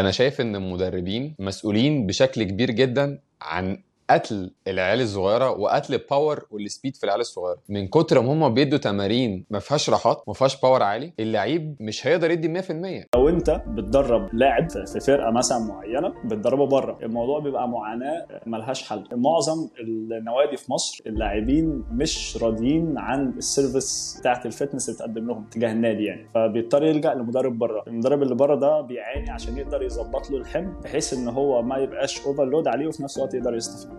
أنا شايف إن المدربين مسؤولين بشكل كبير جدا عن قتل العيال الصغيرة وقتل ال power وال speed في العيال الصغيرة. من كتر ما هم بيدوا تمارين ما فيهاش راحات ما فيهاش power عالي اللعيب مش هيقدر يدي 100% لو انت بتدرب لاعب في فرقة مثلا معينة بتدربه بره الموضوع بيبقى معاناة ملهاش حل. معظم النوادي في مصر اللاعبين مش راضيين عن ال service بتاعت ال fitness اللي بتقدم لهم تجاه النادي يعني. فبيضطر يلجأ لمدرب بره. المدرب اللي بره ده بيعاني عشان يقدر يظبط له الحمل بحيث إن هو ما يبقاش overload عليه وفي نفس الوقت يقدر يستفيد.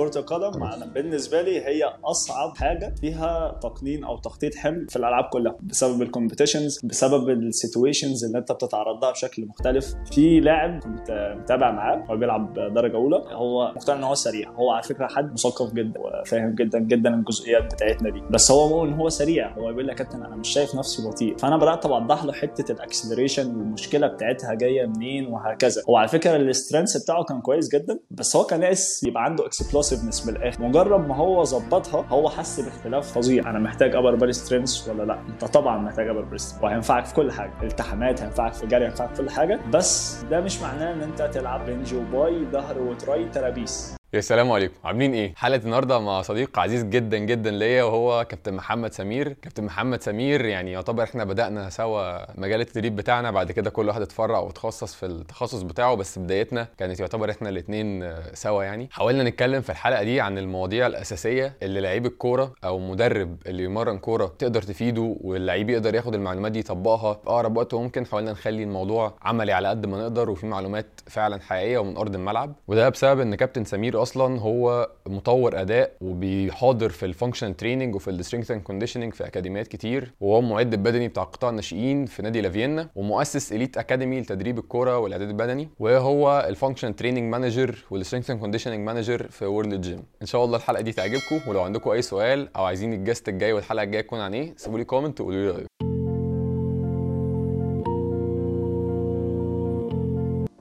كرة القدم أنا بالنسبة لي هي أصعب حاجة فيها تقنين أو تخطيط حمل في الألعاب كلها بسبب ال competitions بسبب ال situations اللي أنت بتتعرض لها بشكل مختلف. في لاعب كنت متابع معاه هو بيلعب درجة أولى هو مقتنع إن هو سريع. هو على فكرة حد مثقف جدا وفاهم جدا جدا الجزئيات بتاعتنا دي. بس هو بيقول إن هو سريع. هو بيقول لك كابتن أنا مش شايف نفسي بطيء. فأنا بدأت أوضح له حتة ال acceleration والمشكلة بتاعتها جاية منين وهكذا. هو على فكرة ال strength بتاعه كان كويس جدا بس هو كان ناقص يبقى عنده explosiveness من الآخر. مجرد ما هو ظبطها هو حس باختلاف فظيع. أنا محتاج upper body strength ولا لأ؟ أنت طبعا محتاج upper body وهينفعك في كل حاجة. التحامات هينفعك في جري هينفعك في كل حاجة. بس ده مش معناه إن أنت تلعب bench و bi ظهر و tri ترابيس. يا سلام عليكم. عاملين إيه؟ حلقة النهارده مع صديق عزيز جدا جدا ليا وهو كابتن محمد سمير. كابتن محمد سمير يعني يعتبر إحنا بدأنا سوا مجال التدريب بتاعنا بعد كده كل واحد اتفرع وتخصص في التخصص بتاعه بس بدايتنا كانت يعتبر إحنا الاثنين سوا يعني. حاولنا نتكلم في الحلقة دي عن المواضيع الأساسية اللي لعيب الكورة أو مدرب اللي يمرن كورة تقدر تفيده واللعيب يقدر ياخد المعلومات دي يطبقها في أقرب وقت ممكن. حاولنا نخلي الموضوع عملي على قد ما نقدر وفي معلومات فعلا حقيقية ومن أرض الملعب. وده بسبب إن كابتن سمير أصلا هو مطور أداء وبيحاضر في ال functional training وفي ال strength and conditioning في أكاديميات كتير. وهو معد بدني بتاع قطاع الناشئين في نادي لافيينا ومؤسس Elite Academy لتدريب الكورة والإعداد البدني. وهو ال functional training manager وال strength and conditioning manager في World Gym إن شاء الله الحلقة دي تعجبكم. ولو عندكم أي سؤال أو عايزين ال guest الجاي والحلقة الجاية تكون عن إيه سيبوا لي comment وقولوا لي رأيكم.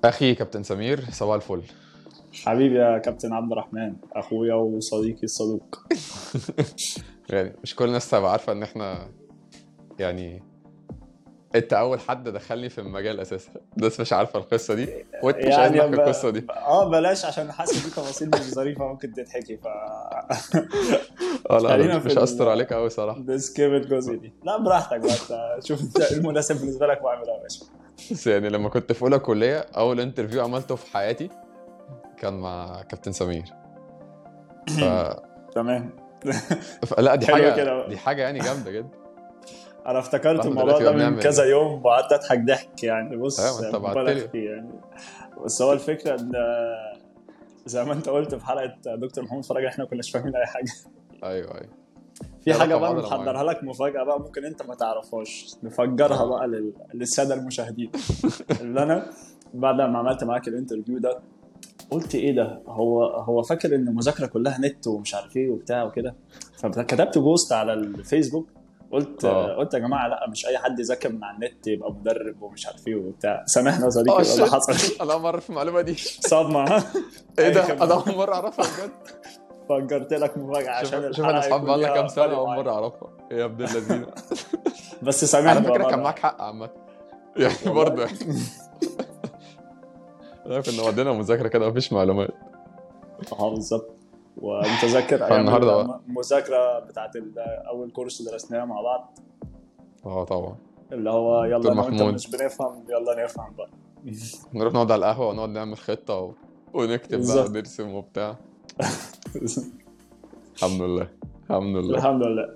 أخي كابتن سمير صباح الفل. حبيبي يا كابتن عبد الرحمن أخويا وصديقي الصدوق. يعني مش كل الناس تبقى عارفة إن إحنا يعني أنت أول حد دخلني في المجال أساسا. الناس مش عارفة القصة دي وأنت مش عايز يعني تحكي القصة دي. آه بلاش عشان حاسس دي تفاصيل مش ظريفة ممكن تتحكي ف آه لا خلينا في مش ال- هستر عليك قوي صراحة. نسكيب الجزء دي لا براحتك بقى شوف أنت إيه المناسب بالنسبة لك وأعملها يا باشا. بس يعني لما كنت في أولى كلية أول انترفيو عملته في حياتي كان مع كابتن سمير. ف... تمام. ف... لا دي حاجة. دي حاجة يعني جامدة جدا. أنا افتكرت الموضوع ده من كذا يوم وقعدت أضحك ضحك يعني. بص بعتلي. فيه يعني. بس هو الفكرة إن زي ما أنت قلت في حلقة دكتور محمود فرج إحنا ما كناش فاهمين أي حاجة. أيوه أيوه. في حاجة بقى محضرها لك مفاجأة بقى ممكن أنت ما تعرفهاش. نفجرها آه. بقى لل... للسادة المشاهدين. اللي أنا بعد ما عملت معاك ال interview ده قلت إيه ده؟ هو هو فاكر إن المذاكرة كلها نت ومش عارف إيه وبتاع وكده. فكتبت post على الفيسبوك قلت آه. قلت يا جماعة لأ مش أي حد يذاكر من على النت يبقى مدرب ومش عارف إيه وبتاع. سامحنا يا صديقي آه اللي. حصل. أنا أول مرة في المعلومة دي. صدمة. إيه ده. أنا أول مرة أعرفها بجد. فجرت لك مفاجأة عشان شوف أنا اصحاب يكون بقى ليها كام سنة أول. مرة أعرفها. يا ابن اللذينة. بس سامحنا على فكرة كان. معاك حق عامة. يعني برضه. عارف إن ودينا مذاكرة كده مفيش معلومات. آه بالظبط. ومتذكر أيام فالنهاردة بقى. المذاكرة بتاعت أول كورس درسناه مع بعض. آه طبعا. اللي هو يلا أنا وانت. مش بنفهم؟ يلا نفهم بقى. نروح نقعد على القهوة ونقعد نعمل خطة و... ونكتب بقى. ونرسم وبتاع. الحمد لله. الحمد لله. الحمد لله.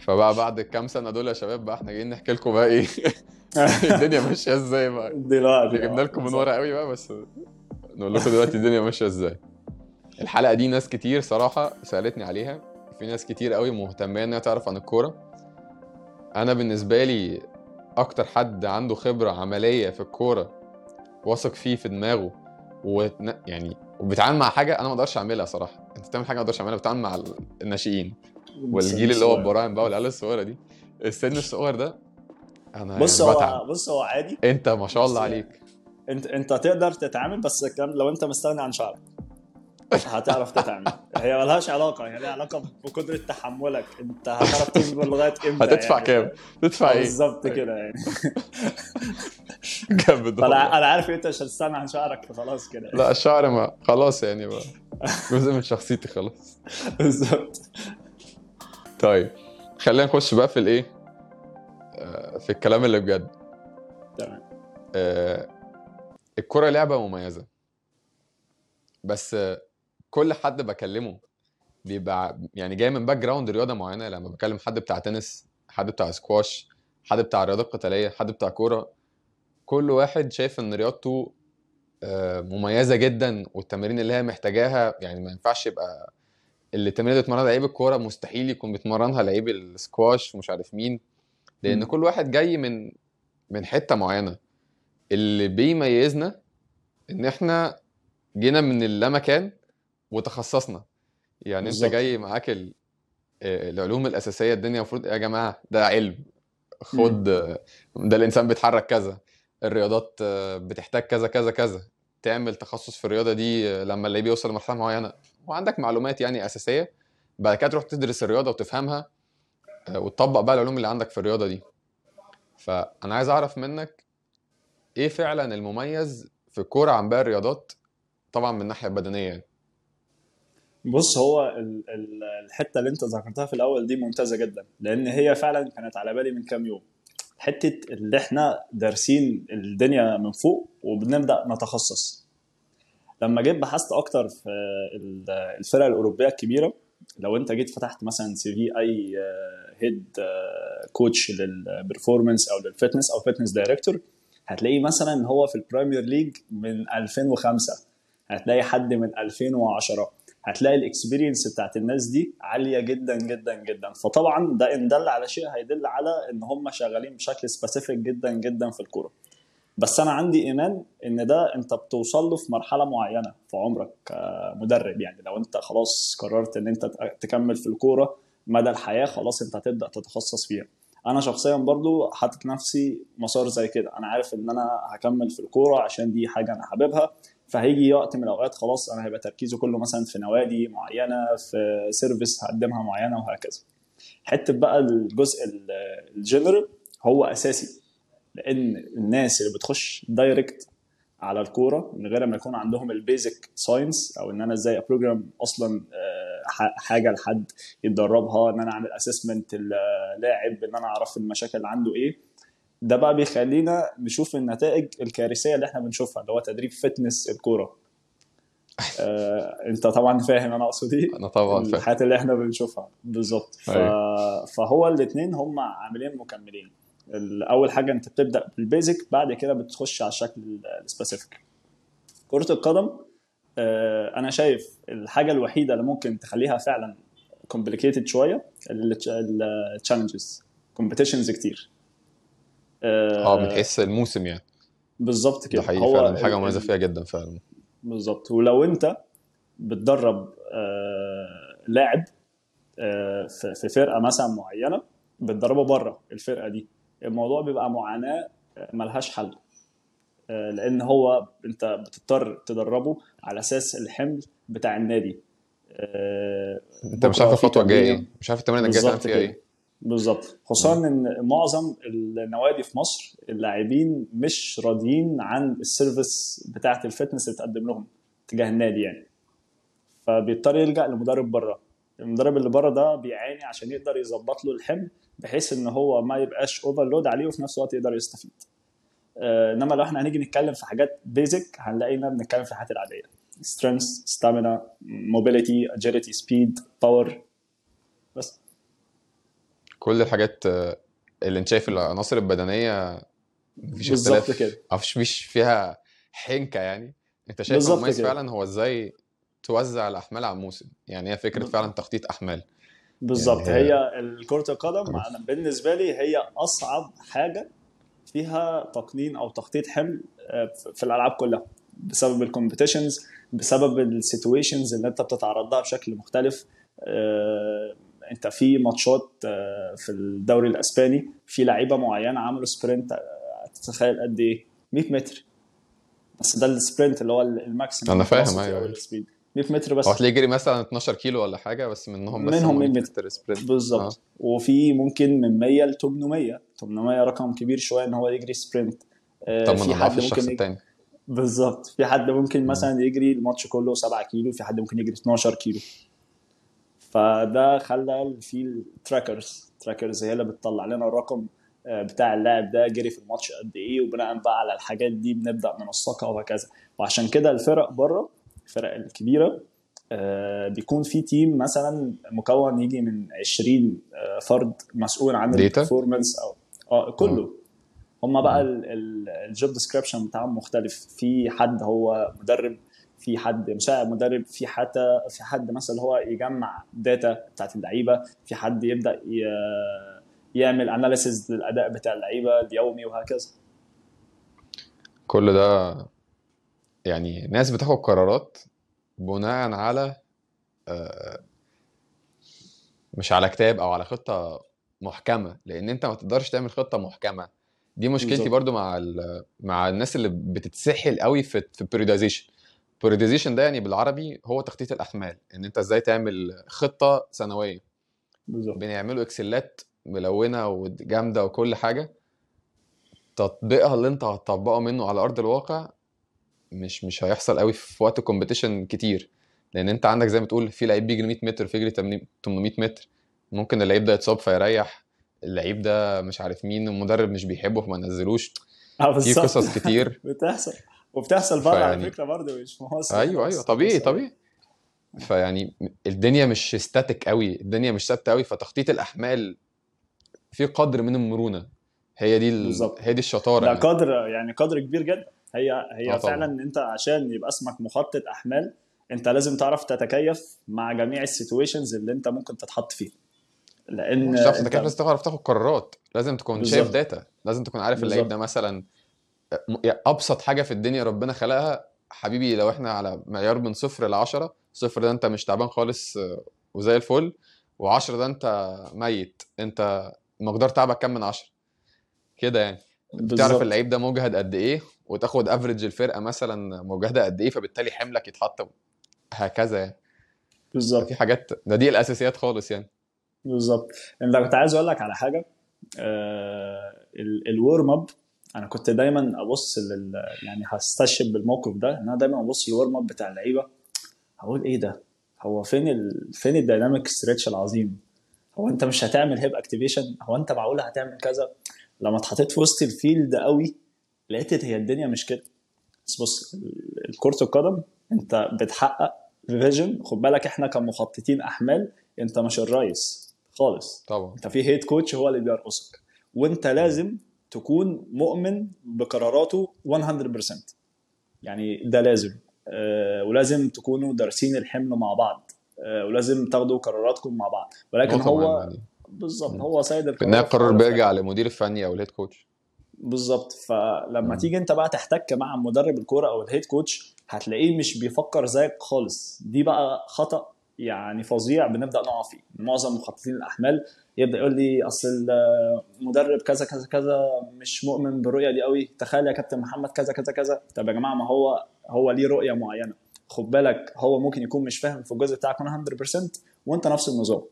فبقى بعد الكام سنة دول يا شباب بقى إحنا جايين نحكي لكم بقى إيه؟ الدنيا ماشية إزاي بقى؟ دلوقتي جبنا لكم من ورا قوي بقى بس نقول لكم دلوقتي الدنيا ماشية إزاي. الحلقة دي ناس كتير صراحة سألتني عليها. في ناس كتير قوي مهتمة إنها تعرف عن الكورة. أنا بالنسبة لي أكتر حد عنده خبرة عملية في الكورة واثق فيه في دماغه وتن... يعني وبيتعامل مع حاجة أنا ما أقدرش أعملها صراحة. أنت بتعمل حاجة ما أقدرش أعملها بتتعامل مع الناشئين. والجيل اللي هو البرايم بقى والعيال الصغيرة دي. السن الصغير ده أنا بص هو بص هو عادي. أنت ما شاء الله عليك. أنت أنت تقدر تتعامل بس كان لو أنت مستغني عن شعرك. هتعرف تتعمل هي ملهاش علاقة هي ليها علاقة بقدرة تحملك. أنت هتعرف تصبر لغاية إمتى هتدفع يعني. كام؟ تدفع إيه؟ بالظبط كده يعني. جامد. فأنا أنا عارف أنت مش هتستنى عن شعرك فخلاص كده. لا الشعر ما خلاص يعني بقى. جزء من شخصيتي خلاص. بالظبط. طيب خلينا نخش بقى في الإيه؟ في الكلام اللي بجد. تمام. آه، الكرة لعبة مميزة. بس آه، كل حد بكلمه بيبقى يعني جاي من background رياضة معينة. لما بكلم حد بتاع تنس حد بتاع سكواش حد بتاع رياضة قتالية حد بتاع كورة كل واحد شايف إن رياضته آه، مميزة جدا. والتمارين اللي هي محتاجاها يعني ما ينفعش يبقى اللي التمرين اللي بيتمرنها لعيب الكورة مستحيل يكون بيتمرنها لعيب السكواش ومش عارف مين. لأن. كل واحد جاي من من حتة معينة. اللي بيميزنا إن إحنا جينا من اللامكان وتخصصنا. يعني أنت بالظبط. جاي معاك ال- آه، العلوم الأساسية الدنيا المفروض يا جماعة؟ ده علم. خد ده الإنسان بيتحرك كذا. الرياضات آه، بتحتاج كذا كذا كذا. تعمل تخصص في الرياضة دي آه، لما اللعيب يوصل لمرحلة معينة. وعندك معلومات يعني أساسية. بعد كده تروح تدرس الرياضة وتفهمها. وتطبق بقى العلوم اللي عندك في الرياضة دي. فأنا عايز أعرف منك إيه فعلا المميز في الكورة عن باقي الرياضات طبعا من الناحية البدنية يعني؟ بص هو ال- ال- الحتة اللي أنت ذكرتها في الأول دي ممتازة جدا لأن هي فعلا كانت على بالي من كام يوم. حتة اللي إحنا دارسين الدنيا من فوق وبنبدأ نتخصص. لما جيت بحثت أكتر في ال- الفرق الأوروبية الكبيرة لو انت جيت فتحت مثلا CV أي head coach لل performance أو لل fitness أو fitness director هتلاقي مثلا هو في ال Premier League من 2005 هتلاقي حد من 2010 هتلاقي ال experience بتاعت الناس دي عالية جدا جدا جدا. فطبعا ده إن دل على شيء هيدل على إن هم شغالين بشكل specific جدا جدا في الكورة. بس أنا عندي إيمان إن ده أنت بتوصل له في مرحلة معينة في عمرك كمدرب يعني. لو أنت خلاص قررت إن أنت تكمل في الكورة مدى الحياة خلاص أنت هتبدأ تتخصص فيها. أنا شخصيا برضو حاطط نفسي مسار زي كده. أنا عارف إن أنا هكمل في الكورة عشان دي حاجة أنا حاببها. فهيجي وقت من الأوقات خلاص أنا هيبقى تركيزي كله مثلا في نوادي معينة في service هقدمها معينة وهكذا. حتة بقى الجزء ال- الجنرال هو أساسي. لأن الناس اللي بتخش direct على الكورة من غير ما يكون عندهم ال basic science أو إن أنا إزاي ا program أصلا آه، حاجة لحد يتدربها إن أنا أعمل assessment اللاعب إن أنا أعرف المشاكل اللي عنده إيه. ده بقى بيخلينا نشوف النتائج الكارثية اللي إحنا بنشوفها اللي هو تدريب fitness الكورة. آه، أنت طبعا فاهم أنا أقصد إيه؟ أنا طبعا فاهم. الحاجات اللي إحنا بنشوفها. بالظبط. ف... فهو الاثنين هم عاملين مكملين. أول حاجة أنت بتبدأ بال basic بعد كده بتخش على الشكل ال specific كرة القدم آه، أنا شايف الحاجة الوحيدة اللي ممكن تخليها فعلا complicated شوية ال challenges competitions كتير. آه من حيث الموسم يعني. بالظبط ده كده. حقيقي فعلا حاجة مميزة فيها جدا فعلا. بالظبط. ولو أنت بتدرب آه، لاعب آه، في في فرقة مثلا معينة بتدربه بره الفرقة دي. الموضوع بيبقى معاناة آه، ملهاش حل. آه، لأن هو أنت بتضطر تدربه على أساس الحمل بتاع النادي. آه، أنت مش عارف الخطوة الجاية. إيه. مش عارف التمرين بالظبط فيها إيه. بالظبط. خصوصا إن معظم النوادي في مصر اللاعبين مش راضيين عن ال service بتاعة ال fitness اللي بتقدم لهم تجاه النادي يعني. فبيضطر يلجأ لمدرب بره. المدرب اللي بره ده بيعاني عشان يقدر يظبط له الحمل بحيث إن هو ما يبقاش overload عليه وفي نفس الوقت يقدر يستفيد. آه، إنما لو إحنا هنيجي نتكلم في حاجات basic هنلاقينا بنتكلم في الحاجات العادية. strength stamina mobility agility speed power بس. كل الحاجات آه، اللي أنت شايف العناصر البدنية مفيش بالظبط اختلاف كده. مفيش فيها حنكة يعني. أنت شايف كده. فعلا هو إزاي توزع الأحمال على الموسم؟ يعني هي فكرة. فعلا تخطيط أحمال. بالظبط. يعني هي- هي كرة القدم أنا بالنسبة لي هي أصعب حاجة فيها تقنين أو تخطيط حمل آه، في الألعاب كلها بسبب ال competitions بسبب ال situations اللي أنت بتتعرض لها بشكل مختلف. آه، أنت في ماتشات آه، في الدوري الأسباني في لعيبة معينة عملوا sprint تتخيل قد إيه؟ 100 متر. بس ده ال sprint اللي هو ال maximum أنا فاهم، أو أيوة. ال speed 100 متر بس. هو هتلاقيه يجري مثلا 12 كيلو ولا حاجة بس منهم بس منهم 100 100 متر. sprint بالظبط. وفي ممكن من 100 ل 800 800 رقم كبير شوية إن هو يجري sprint آه، طب في ما حد ممكن التاني. بالظبط. في حد ممكن مثلا يجري الماتش كله 7 كيلو في حد ممكن يجري 12 كيلو. فده خلى في ال trackers trackers هي اللي بتطلع لنا الرقم آه، بتاع اللاعب ده جري في الماتش قد إيه وبناء بقى على الحاجات دي بنبدأ ننسقها وهكذا. وعشان كده الفرق بره الفرق الكبيرة آه، بيكون في team مثلا مكون يجي من 20 آه، فرد مسؤول عن؟ ال performance أو آه كله. هم بقى ال job description بتاعهم مختلف. في حد هو مدرب في حد مساعد مدرب في حتى في حد مثلا هو يجمع data بتاعت اللعيبة في حد يبدأ يعمل analysis للأداء بتاع اللعيبة اليومي وهكذا. كل ده يعني ناس بتاخد قرارات بناء على آه، مش على كتاب أو على خطة محكمة لأن أنت ما تقدرش تعمل خطة محكمة. دي مشكلتي. برضو مع مع الناس اللي بتتسحل قوي في في ال periodization ال periodization ده يعني بالعربي هو تخطيط الأحمال إن أنت إزاي تعمل خطة سنوية. بالظبط. بنعملوا إكسلات ملونة وجامدة وكل حاجة تطبيقها اللي أنت هتطبقه منه على أرض الواقع مش مش هيحصل قوي في وقت competition كتير. لأن أنت عندك زي ما تقول في لعيب بيجري 100 متر في يجري 800 متر. ممكن اللعيب ده يتصاب فيريح. اللعيب ده مش عارف مين المدرب مش بيحبه فما نزلوش. آه في قصص كتير. بتحصل. وبتحصل بره على فيعني- فكرة برضه مش في مصر. أيوه. أيوه طبيعي طبيعي. فيعني الدنيا مش ستاتيك قوي. الدنيا مش ثابتة قوي. فتخطيط الأحمال في قدر من المرونة. هي دي ال... هي دي الشطارة ده يعني. قدر يعني قدر كبير جدا. هي هي آه طبعاً. فعلا أنت عشان يبقى اسمك مخطط أحمال أنت لازم تعرف تتكيف مع جميع ال situations اللي أنت ممكن تتحط فيها لأن مش هتعرف انت- تتكلم لازم تعرف تاخد قرارات لازم تكون بالظبط. شايف data لازم تكون عارف اللعيب. ده مثلا أبسط حاجة في الدنيا ربنا خلقها حبيبي لو إحنا على معيار من صفر ل 10 صفر ده أنت مش تعبان خالص آه، وزي الفل و10 ده أنت ميت أنت مقدار تعبك كام من 10 كده يعني تعرف بالظبط. اللعيب ده مجهد قد إيه وتاخد average الفرقة مثلا مجهده قد إيه فبالتالي حملك يتحط هكذا يعني. بالظبط. في حاجات ده دي الأساسيات خالص يعني. بالظبط. انت كنت عايز أقول لك على حاجة. آه ال warm up أنا كنت دايما أبص لل يعني هستشهد بالموقف ده إن أنا دايما أبص لل warm up بتاع اللعيبة. هقول إيه ده؟ هو فين ال... فين ال dynamic stretch العظيم؟ هو أنت مش هتعمل hip activation هو أنت معقول هتعمل كذا؟ لما اتحطيت في وسط ال field قوي لقيت هي الدنيا مش كده. بس بص كرة القدم انت بتحقق vision خد بالك إحنا كمخططين أحمال انت مش الرئيس خالص. طبعا. انت في head coach هو اللي بيرأسك وانت لازم تكون مؤمن بقراراته 100% يعني ده لازم. آه ولازم تكونوا دارسين الحمل مع بعض. آه ولازم تاخدوا قراراتكم مع بعض. ولكن هو. بالظبط هو سيد في النهايه القرار القرار بيرجع للمدير الفني أو ال head coach بالظبط. فلما. تيجي انت بقى تحتك مع مدرب الكورة أو ال head coach هتلاقيه مش بيفكر زيك خالص. دي بقى خطأ يعني فظيع بنبدأ نقع فيه. معظم مخططين الأحمال يبدأ يقول لي أصل المدرب كذا كذا كذا مش مؤمن بالرؤية دي قوي تخيل يا كابتن محمد كذا كذا كذا. طب يا جماعة ما هو هو ليه رؤية معينة؟ خد بالك هو ممكن يكون مش فاهم في الجزء بتاعك 100% وأنت نفس النظام.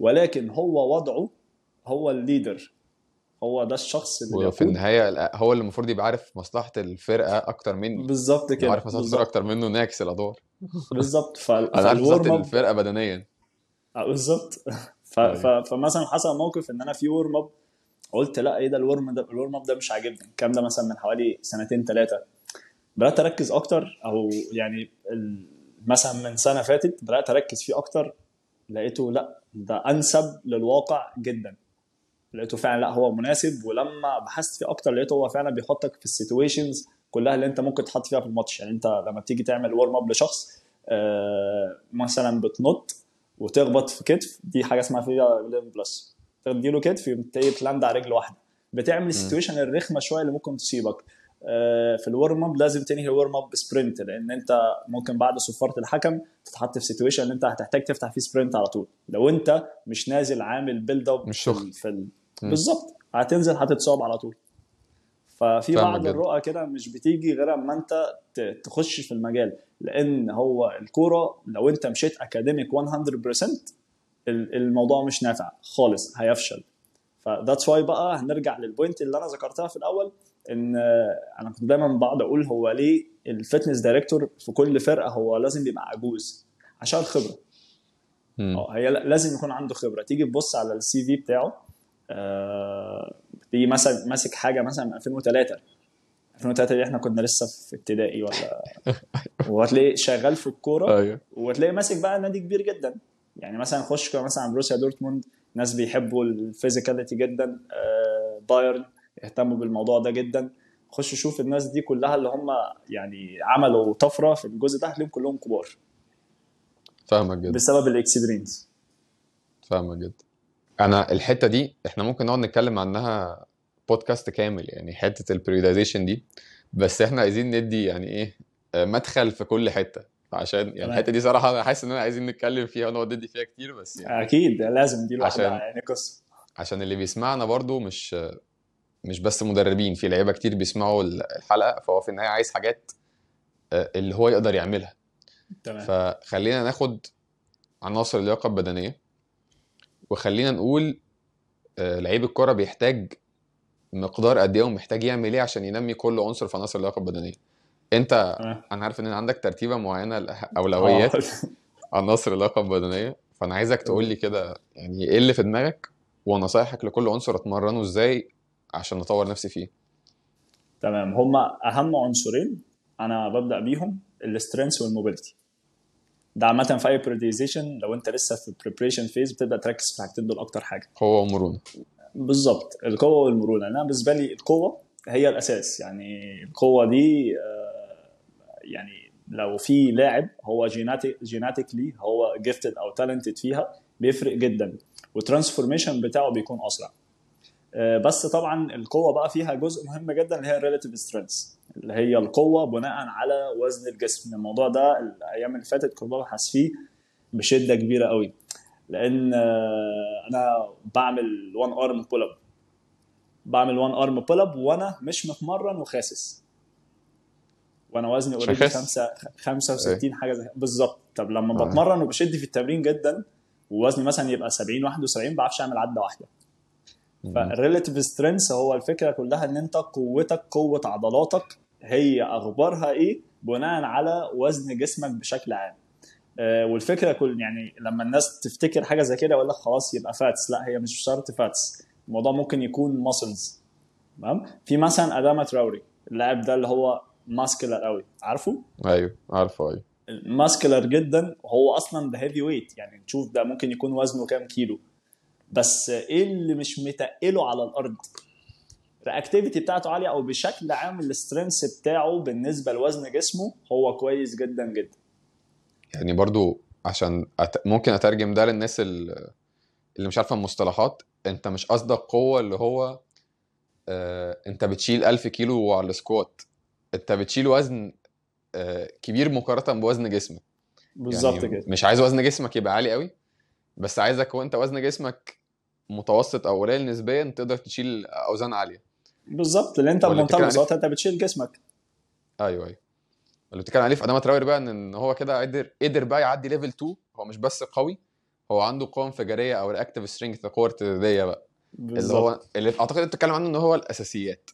ولكن هو وضعه هو ال leader. هو ده الشخص اللي وفي بيقود. النهاية ال- هو اللي المفروض يبقى عارف مصلحة الفرقة أكتر مني. بالظبط كده عارف مصلحة الفرقة أكتر منه نعكس الأدوار. بالظبط. فال- أنا عارف مصلحة الفرقة بدنيا. آه، بالظبط. ف... أيوة. ف... فمثلا حصل موقف إن أنا في warm up قلت لا إيه ده ال warm ده؟ ال warm up ده مش عاجبني. الكلام ده مثلا من حوالي سنتين ثلاثة بدأت أركز أكتر أو يعني. مثلا من سنة فاتت بدأت أركز فيه أكتر لقيته لا ده أنسب للواقع جدا. لقيته فعلا لا هو مناسب. ولما بحثت فيه أكتر لقيته هو فعلا بيحطك في ال situations كلها اللي أنت ممكن تحط فيها في الماتش. يعني أنت لما بتيجي تعمل warm up لشخص آه، مثلا بتنط وتخبط في كتف دي حاجة اسمها فيها 11 plus تديله كتف يبتدي ت land على رجل واحدة. بتعمل ال situation الرخمة شوية اللي ممكن تصيبك آه، في ال warm up لازم تنهي ال warm up ب sprint لأن أنت ممكن بعد صفارة الحكم تتحط في situation ان أنت هتحتاج تفتح فيه sprint على طول. لو أنت مش نازل عامل build up مش. ال- في. بالظبط. هتنزل هتتصاب على طول. ففي بعض. الرؤى كده مش بتيجي غير أما أنت تخش في المجال. لأن هو الكورة لو أنت مشيت academic 100% ال- الموضوع مش نافع خالص هيفشل. ف that's why بقى هنرجع لل point اللي أنا ذكرتها في الأول إن آه، أنا كنت دايما بقعد أقول هو ليه ال fitness director في كل فرقة هو لازم يبقى عجوز؟ عشان الخبره. آه هي لا- لازم يكون عنده خبرة. تيجي تبص على ال CV بتاعه آه تيجي مثلا ماسك حاجة مثلا من 2003 2003 دي إحنا كنا لسه في ابتدائي ولا وهتلاقي شغال في الكورة أيوه. وتلاقي ماسك بقى نادي كبير جدا. يعني مثلا خش مثلا بروسيا دورتموند ناس بيحبوا ال physicality جدا آه بايرن يهتموا بالموضوع ده جدا. خش شوف الناس دي كلها اللي هم يعني عملوا طفرة في الجزء ده هتلاقيهم كلهم كبار. فاهمك جدا. بسبب ال experience فاهمك جدا. أنا الحتة دي إحنا ممكن نقعد نتكلم عنها بودكاست كامل يعني حتة ال periodization دي. بس إحنا عايزين ندي يعني إيه مدخل في كل حتة. عشان يعني. الحتة دي صراحة أنا حاسس إن أنا عايزين نتكلم فيها ونقعد ندي فيها كتير بس يعني أكيد لازم دي لوحدها عشان- يعني قصة. عشان اللي بيسمعنا برضو مش مش بس مدربين في لعيبة كتير بيسمعوا الحلقة فهو في النهاية عايز حاجات آه، اللي هو يقدر يعملها. تمام. فخلينا ناخد عناصر اللياقة البدنية. وخلينا نقول آه، لعيب الكرة بيحتاج مقدار قد إيه ومحتاج يعمل إيه عشان ينمي كل عنصر في عناصر اللياقة البدنية. أنت تمام. أنا عارف إن عندك ترتيبة معينة الاولويات آه. عناصر اللياقة البدنية. فأنا عايزك تقول لي كده يعني إيه اللي في دماغك ونصايحك لكل عنصر أتمرنه إزاي عشان أطور نفسي فيه؟ تمام. هما أهم عنصرين أنا ببدأ بيهم ال strength وال mobility ده عامة في أي periodization لو أنت لسه في ال preparation phase بتبدأ تركز في الحاجتين دول أكتر حاجة. قوة ومرونة. بالظبط القوة والمرونة. أنا بالنسبة لي القوة هي الأساس. يعني القوة دي آه، يعني لو في لاعب هو genetic genetically هو gifted أو talented فيها بيفرق جدا وال transformation بتاعه بيكون أسرع. بس طبعا القوة بقى فيها جزء مهم جدا اللي هي ال relative strength اللي هي القوة بناء على وزن الجسم. الموضوع ده الأيام اللي فاتت كنت ببحث فيه بشدة كبيرة قوي لأن آه، أنا بعمل one arm pull up بعمل one arm pull up وأنا مش متمرن وخاسس. وأنا وزني already خاسس؟ 5 65 حاجة زي بالظبط. طب لما آه. بتمرن وبشد في التمرين جدا ووزني مثلا يبقى 70 71 ما بعرفش أعمل عدة واحدة. فال relative strength هو الفكرة كلها إن أنت قوتك قوة عضلاتك هي أخبارها إيه؟ بناء على وزن جسمك بشكل عام. آه، والفكرة كل يعني لما الناس تفتكر حاجة زي كده يقول لك خلاص يبقى fats لا هي مش شرط fats الموضوع ممكن يكون muscles تمام؟ في مثلا اداما تراوري اللاعب ده اللي هو muscular قوي عارفه؟ أيوه عارفه أيوه. muscular جدا وهو أصلا ده heavy weight يعني تشوف ده ممكن يكون وزنه كام كيلو. بس إيه اللي مش متقله على الأرض؟ ال activity بتاعته عالية أو بشكل عام ال strength بتاعه بالنسبة لوزن جسمه هو كويس جدا جدا. يعني برضو عشان أت... ممكن أترجم ده للناس ال- اللي مش عارفة المصطلحات. أنت مش قصدك قوة اللي هو آه، أنت بتشيل 1000 كيلو على السكوات. أنت بتشيل وزن آه، كبير مقارنة بوزن جسمك. بالظبط يعني كده. مش عايز وزن جسمك يبقى عالي قوي بس عايزك وأنت وزن جسمك متوسط أو قليل نسبيا تقدر تشيل اوزان عالية. بالظبط لأن أنت بمنتهى؟ البساطه أنت بتشيل جسمك. أيوه أيوه. اللي بتتكلم عليه في ادامه تراوري بقى إن هو كده قدر قدر بقى يعدي level 2 هو مش بس قوي هو عنده قوة انفجارية أو ال reactive strength القوه الارتداديه بقى. اللي بالظبط. هو اللي أعتقد أنت بتتكلم عنه إن هو الأساسيات.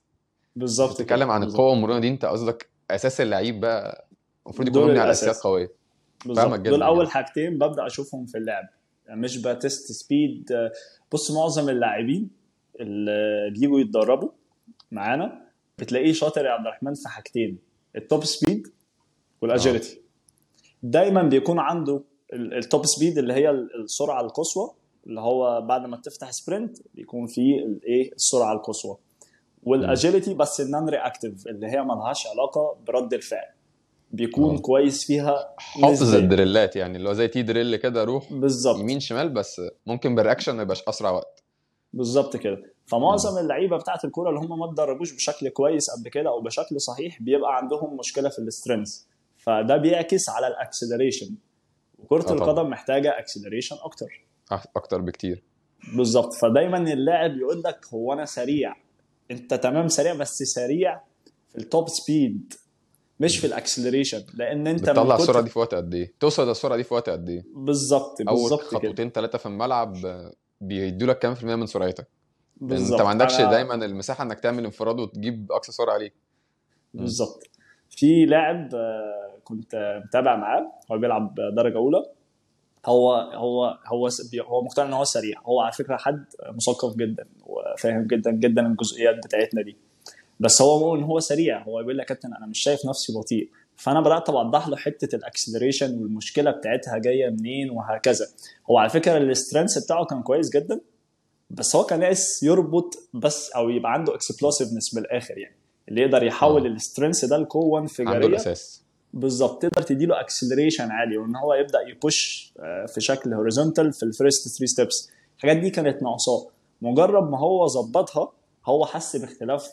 بالظبط بتتكلم عن بالظبط. القوه والمرونه دي أنت قصدك أساس اللعيب بقى المفروض يكون مبني على. أساسيات قوية. بالظبط. دول أول يعني. حاجتين ببدأ أشوفهم في اللعب. يعني مش ب test speed بص معظم اللاعبين اللي بيجوا يتدربوا معانا بتلاقيه شاطر يا عبد الرحمن في حاجتين ال top speed وال agility دايما بيكون عنده ال- ال top speed اللي هي ال- السرعة القصوى اللي هو بعد ما تفتح sprint بيكون فيه الايه السرعة القصوى. وال agility بس ال non-reactive اللي هي ملهاش علاقة برد الفعل. بيكون آه. كويس فيها حافظ. الدريلات يعني اللي هو زي T drill كده روح بالظبط. يمين شمال بس ممكن بال reaction ما يبقاش أسرع وقت. بالظبط كده. فمعظم اللعيبة بتاعت الكورة اللي هم ما اتدربوش بشكل كويس قبل كده أو بشكل صحيح بيبقى عندهم مشكلة في ال strength فده بيعكس على ال acceleration وكره آه. القدم محتاجة acceleration أكتر. أكتر بكتير. بالظبط. فدايما اللاعب يقول لك هو أنا سريع. أنت تمام سريع بس سريع في ال top speed مش في ال acceleration لأن انت بتطلع السرعة دي في وقت قد إيه؟ توصل للسرعه دي في وقت قد إيه؟ بالظبط أول بالظبط كده. خطوتين ثلاثة في الملعب بيدوا لك كام في المية من سرعتك. لأن بالظبط. انت ما عندكش أنا- دايما المساحة إنك تعمل انفراد وتجيب أقصى سرعة عليك بالظبط. في لاعب آه، كنت متابع معاه هو بيلعب درجة أولى. هو هو هو هو مقتنع إن هو سريع. هو على فكرة حد مثقف جدا وفاهم جدا جدا الجزئيات بتاعتنا دي. بس هو مؤمن إن هو سريع. هو بيقول يا كابتن أنا مش شايف نفسي بطيء. فأنا بدات اوضح له حتة الأكسلريشن والمشكلة بتاعتها جاية منين وهكذا. هو على فكرة ال strength بتاعه كان كويس جدا بس هو كان ناقص يربط بس أو يبقى عنده explosiveness بالآخر يعني. اللي يقدر يحول. ال strength ده لقوه عنده انفجاريه الأساس. بالظبط. تقدر تديله acceleration عالي وإن هو يبدأ ي push آه، في شكل horizontal في ال first 3 steps الحاجات دي كانت ناقصاه. مجرد ما هو ظبطها هو حس باختلاف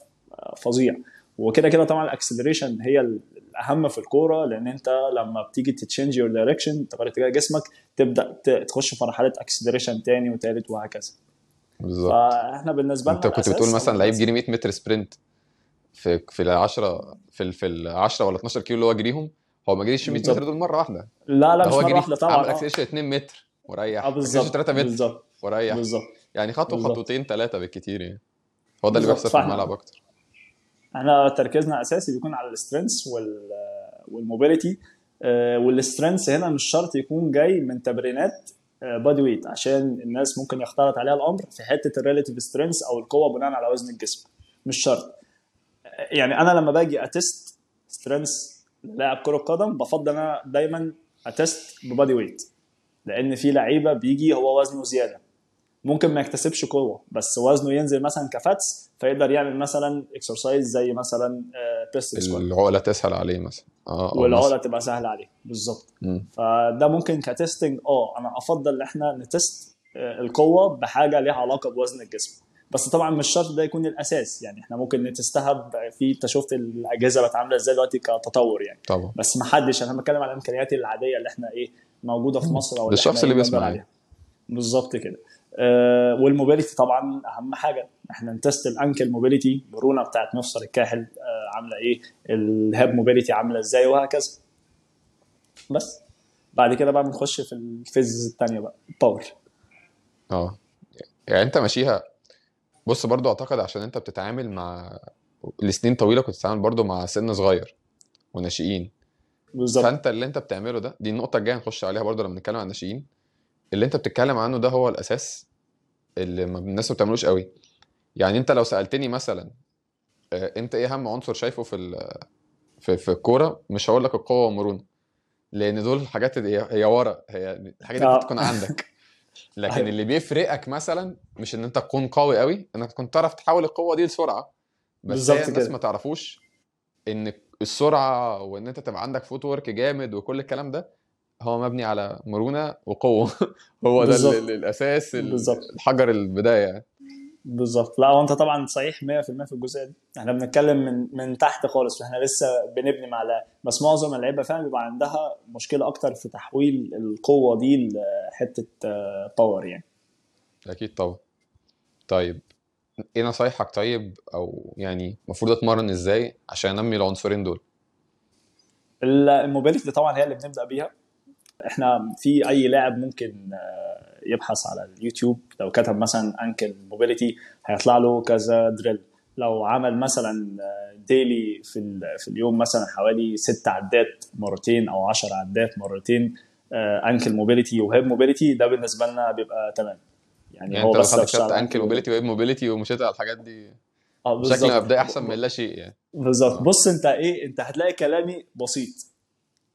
فظيع وكده كده طبعا ال acceleration هي الأهم في الكورة لأن أنت لما بتيجي ت change your direction تغير اتجاه جسمك تبدأ تخش في مرحلة acceleration تاني وتالت وهكذا بالظبط فإحنا بالنسبة لنا أنت كنت بتقول مثلا لعيب. جري 100 متر sprint في في ال 10 في ال في ال 10 ولا 12 كيلو اللي هو جريهم هو ما جريش 100 بالظبط. متر دول مرة واحدة لا لا مش مرة واحدة طبعا عمل. acceleration 2 متر وريح آه بالظبط 3 متر بالظبط وريح بالظبط يعني خطوة. خطوتين ثلاثة بالكتير يعني هو ده اللي. بيحصل في الملعب أكتر إحنا تركيزنا اساسي بيكون على ال strength وال وال mobility وال strength هنا مش شرط يكون جاي من تمرينات body weight عشان الناس ممكن يختلط عليها الأمر في حتة ال relative strength أو القوة بناء على وزن الجسم. مش شرط. آه، يعني أنا لما باجي ا test strength لاعب كرة قدم بفضل أنا دايما ا test ب body weight لأن في لعيبة بيجي هو وزنه زيادة. ممكن ما يكتسبش قوة بس وزنه ينزل مثلا ك fats فيقدر يعمل مثلا exercise زي مثلا pistol squat العقلة تسهل عليه مثلا. آه أو والعقلة. تبقى سهلة عليه. بالظبط. فده ممكن ك testing آه أنا أفضل إن إحنا ن test آه، القوة بحاجة ليها علاقة بوزن الجسم. بس طبعا مش شرط ده يكون الأساس. يعني إحنا ممكن ن test ها في أنت شفت الأجهزة بقت عاملة إزاي دلوقتي كتطور يعني. طبعا. بس ما حدش أنا بتكلم على الإمكانيات العادية اللي إحنا إيه موجودة في مصر أو إحنا اللي إيه بيسمع يعني. بالظبط كده. آه وال mobility طبعا أهم حاجة. إحنا ن test ال ankle mobility المرونه بتاعت مفصل الكاحل آه عاملة إيه؟ ال hip mobility عاملة إزاي وهكذا. بس. بعد كده بقى بنخش في ال phase الثانية بقى ال power. آه. يعني أنت ماشيها. بص برضو أعتقد عشان أنت بتتعامل مع لسنين طويلة كنت بتتعامل برضو مع سن صغير وناشئين. بالظبط. فأنت اللي أنت بتعمله ده دي النقطة الجاية نخش عليها برضو لما نتكلم عن الناشئين. اللي انت بتتكلم عنه ده هو الأساس اللي ما الناس ما بتعملوش قوي يعني انت لو سألتني مثلا آه، انت إيه أهم عنصر شايفه في في في الكورة مش هقول لك القوة والمرونة لأن دول الحاجات هي ورا هي الحاجات دي آه. بتكون عندك لكن أيوة. اللي بيفرقك مثلا مش إن انت تكون قوي قوي إنك تكون تعرف تحول القوة دي لسرعة بس هي الناس. ما تعرفوش إن السرعة وإن انت تبقى عندك فوت ورك جامد وكل الكلام ده هو مبني على مرونة وقوة. هو ده الأساس. الحجر البداية. بالظبط. لا وانت طبعا صحيح 100% في الجزئية دي. إحنا بنتكلم من من تحت خالص إحنا لسه بنبني مع بس معظم اللعيبة فعلا بيبقى عندها مشكلة أكتر في تحويل القوة دي لحتة آه، باور يعني. أكيد طبعا. طيب إيه نصايحك طيب؟ أو يعني المفروض أتمرن إزاي عشان أنمي العنصرين دول؟ ال mobility طبعا هي اللي بنبدأ بيها. إحنا في أي لاعب ممكن آه، يبحث على اليوتيوب؟ لو كتب مثلا ankle mobility هيطلع له كذا drill لو عمل مثلا daily في ال- في اليوم مثلا حوالي ست عدات مرتين أو 10 عدات مرتين ankle mobility و hip mobility ده بالنسبة لنا بيبقى تمام. يعني, يعني هو أنت بس لو كتبت ankle mobility و hip mobility ومشيت على الحاجات دي آه بشكل بالظبط. مبدئي أحسن من لا شيء يعني. بالظبط. بص أنت إيه أنت هتلاقي كلامي بسيط.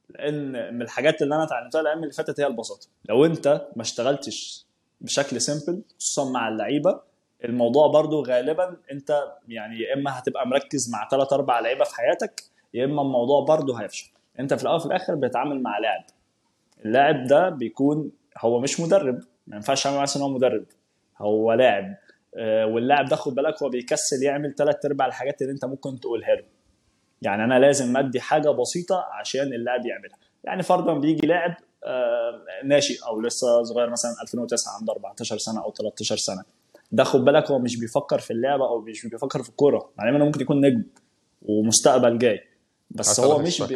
لأن من الحاجات اللي أنا اتعلمتها الأيام اللي فاتت هي البساطه لو أنت ما اشتغلتش بشكل سيمبل خصوصا مع اللعيبة الموضوع برضو غالبا أنت يعني يا إما هتبقى مركز مع ثلاث أربع لعيبة في حياتك يا إما الموضوع برضو هيفشل. أنت في الأول وفي الآخر بتتعامل مع لاعب. اللاعب ده بيكون هو مش مدرب ما ينفعش تعمل معاه إن هو مدرب. هو لاعب. آه، واللاعب ده خد بالك هو بيكسل يعمل ثلاث أرباع الحاجات اللي أنت ممكن تقولها له. يعني أنا لازم أدي حاجة بسيطة عشان اللاعب يعملها. يعني فرضا بيجي لاعب آه، ناشئ أو لسه صغير مثلا 2009 عنده 14 سنة أو 13 سنة. ده خد بالك هو مش بيفكر في اللعبة أو مش بيفكر في الكورة. مع إنه ممكن يكون نجم ومستقبل جاي. بس هو مش بي...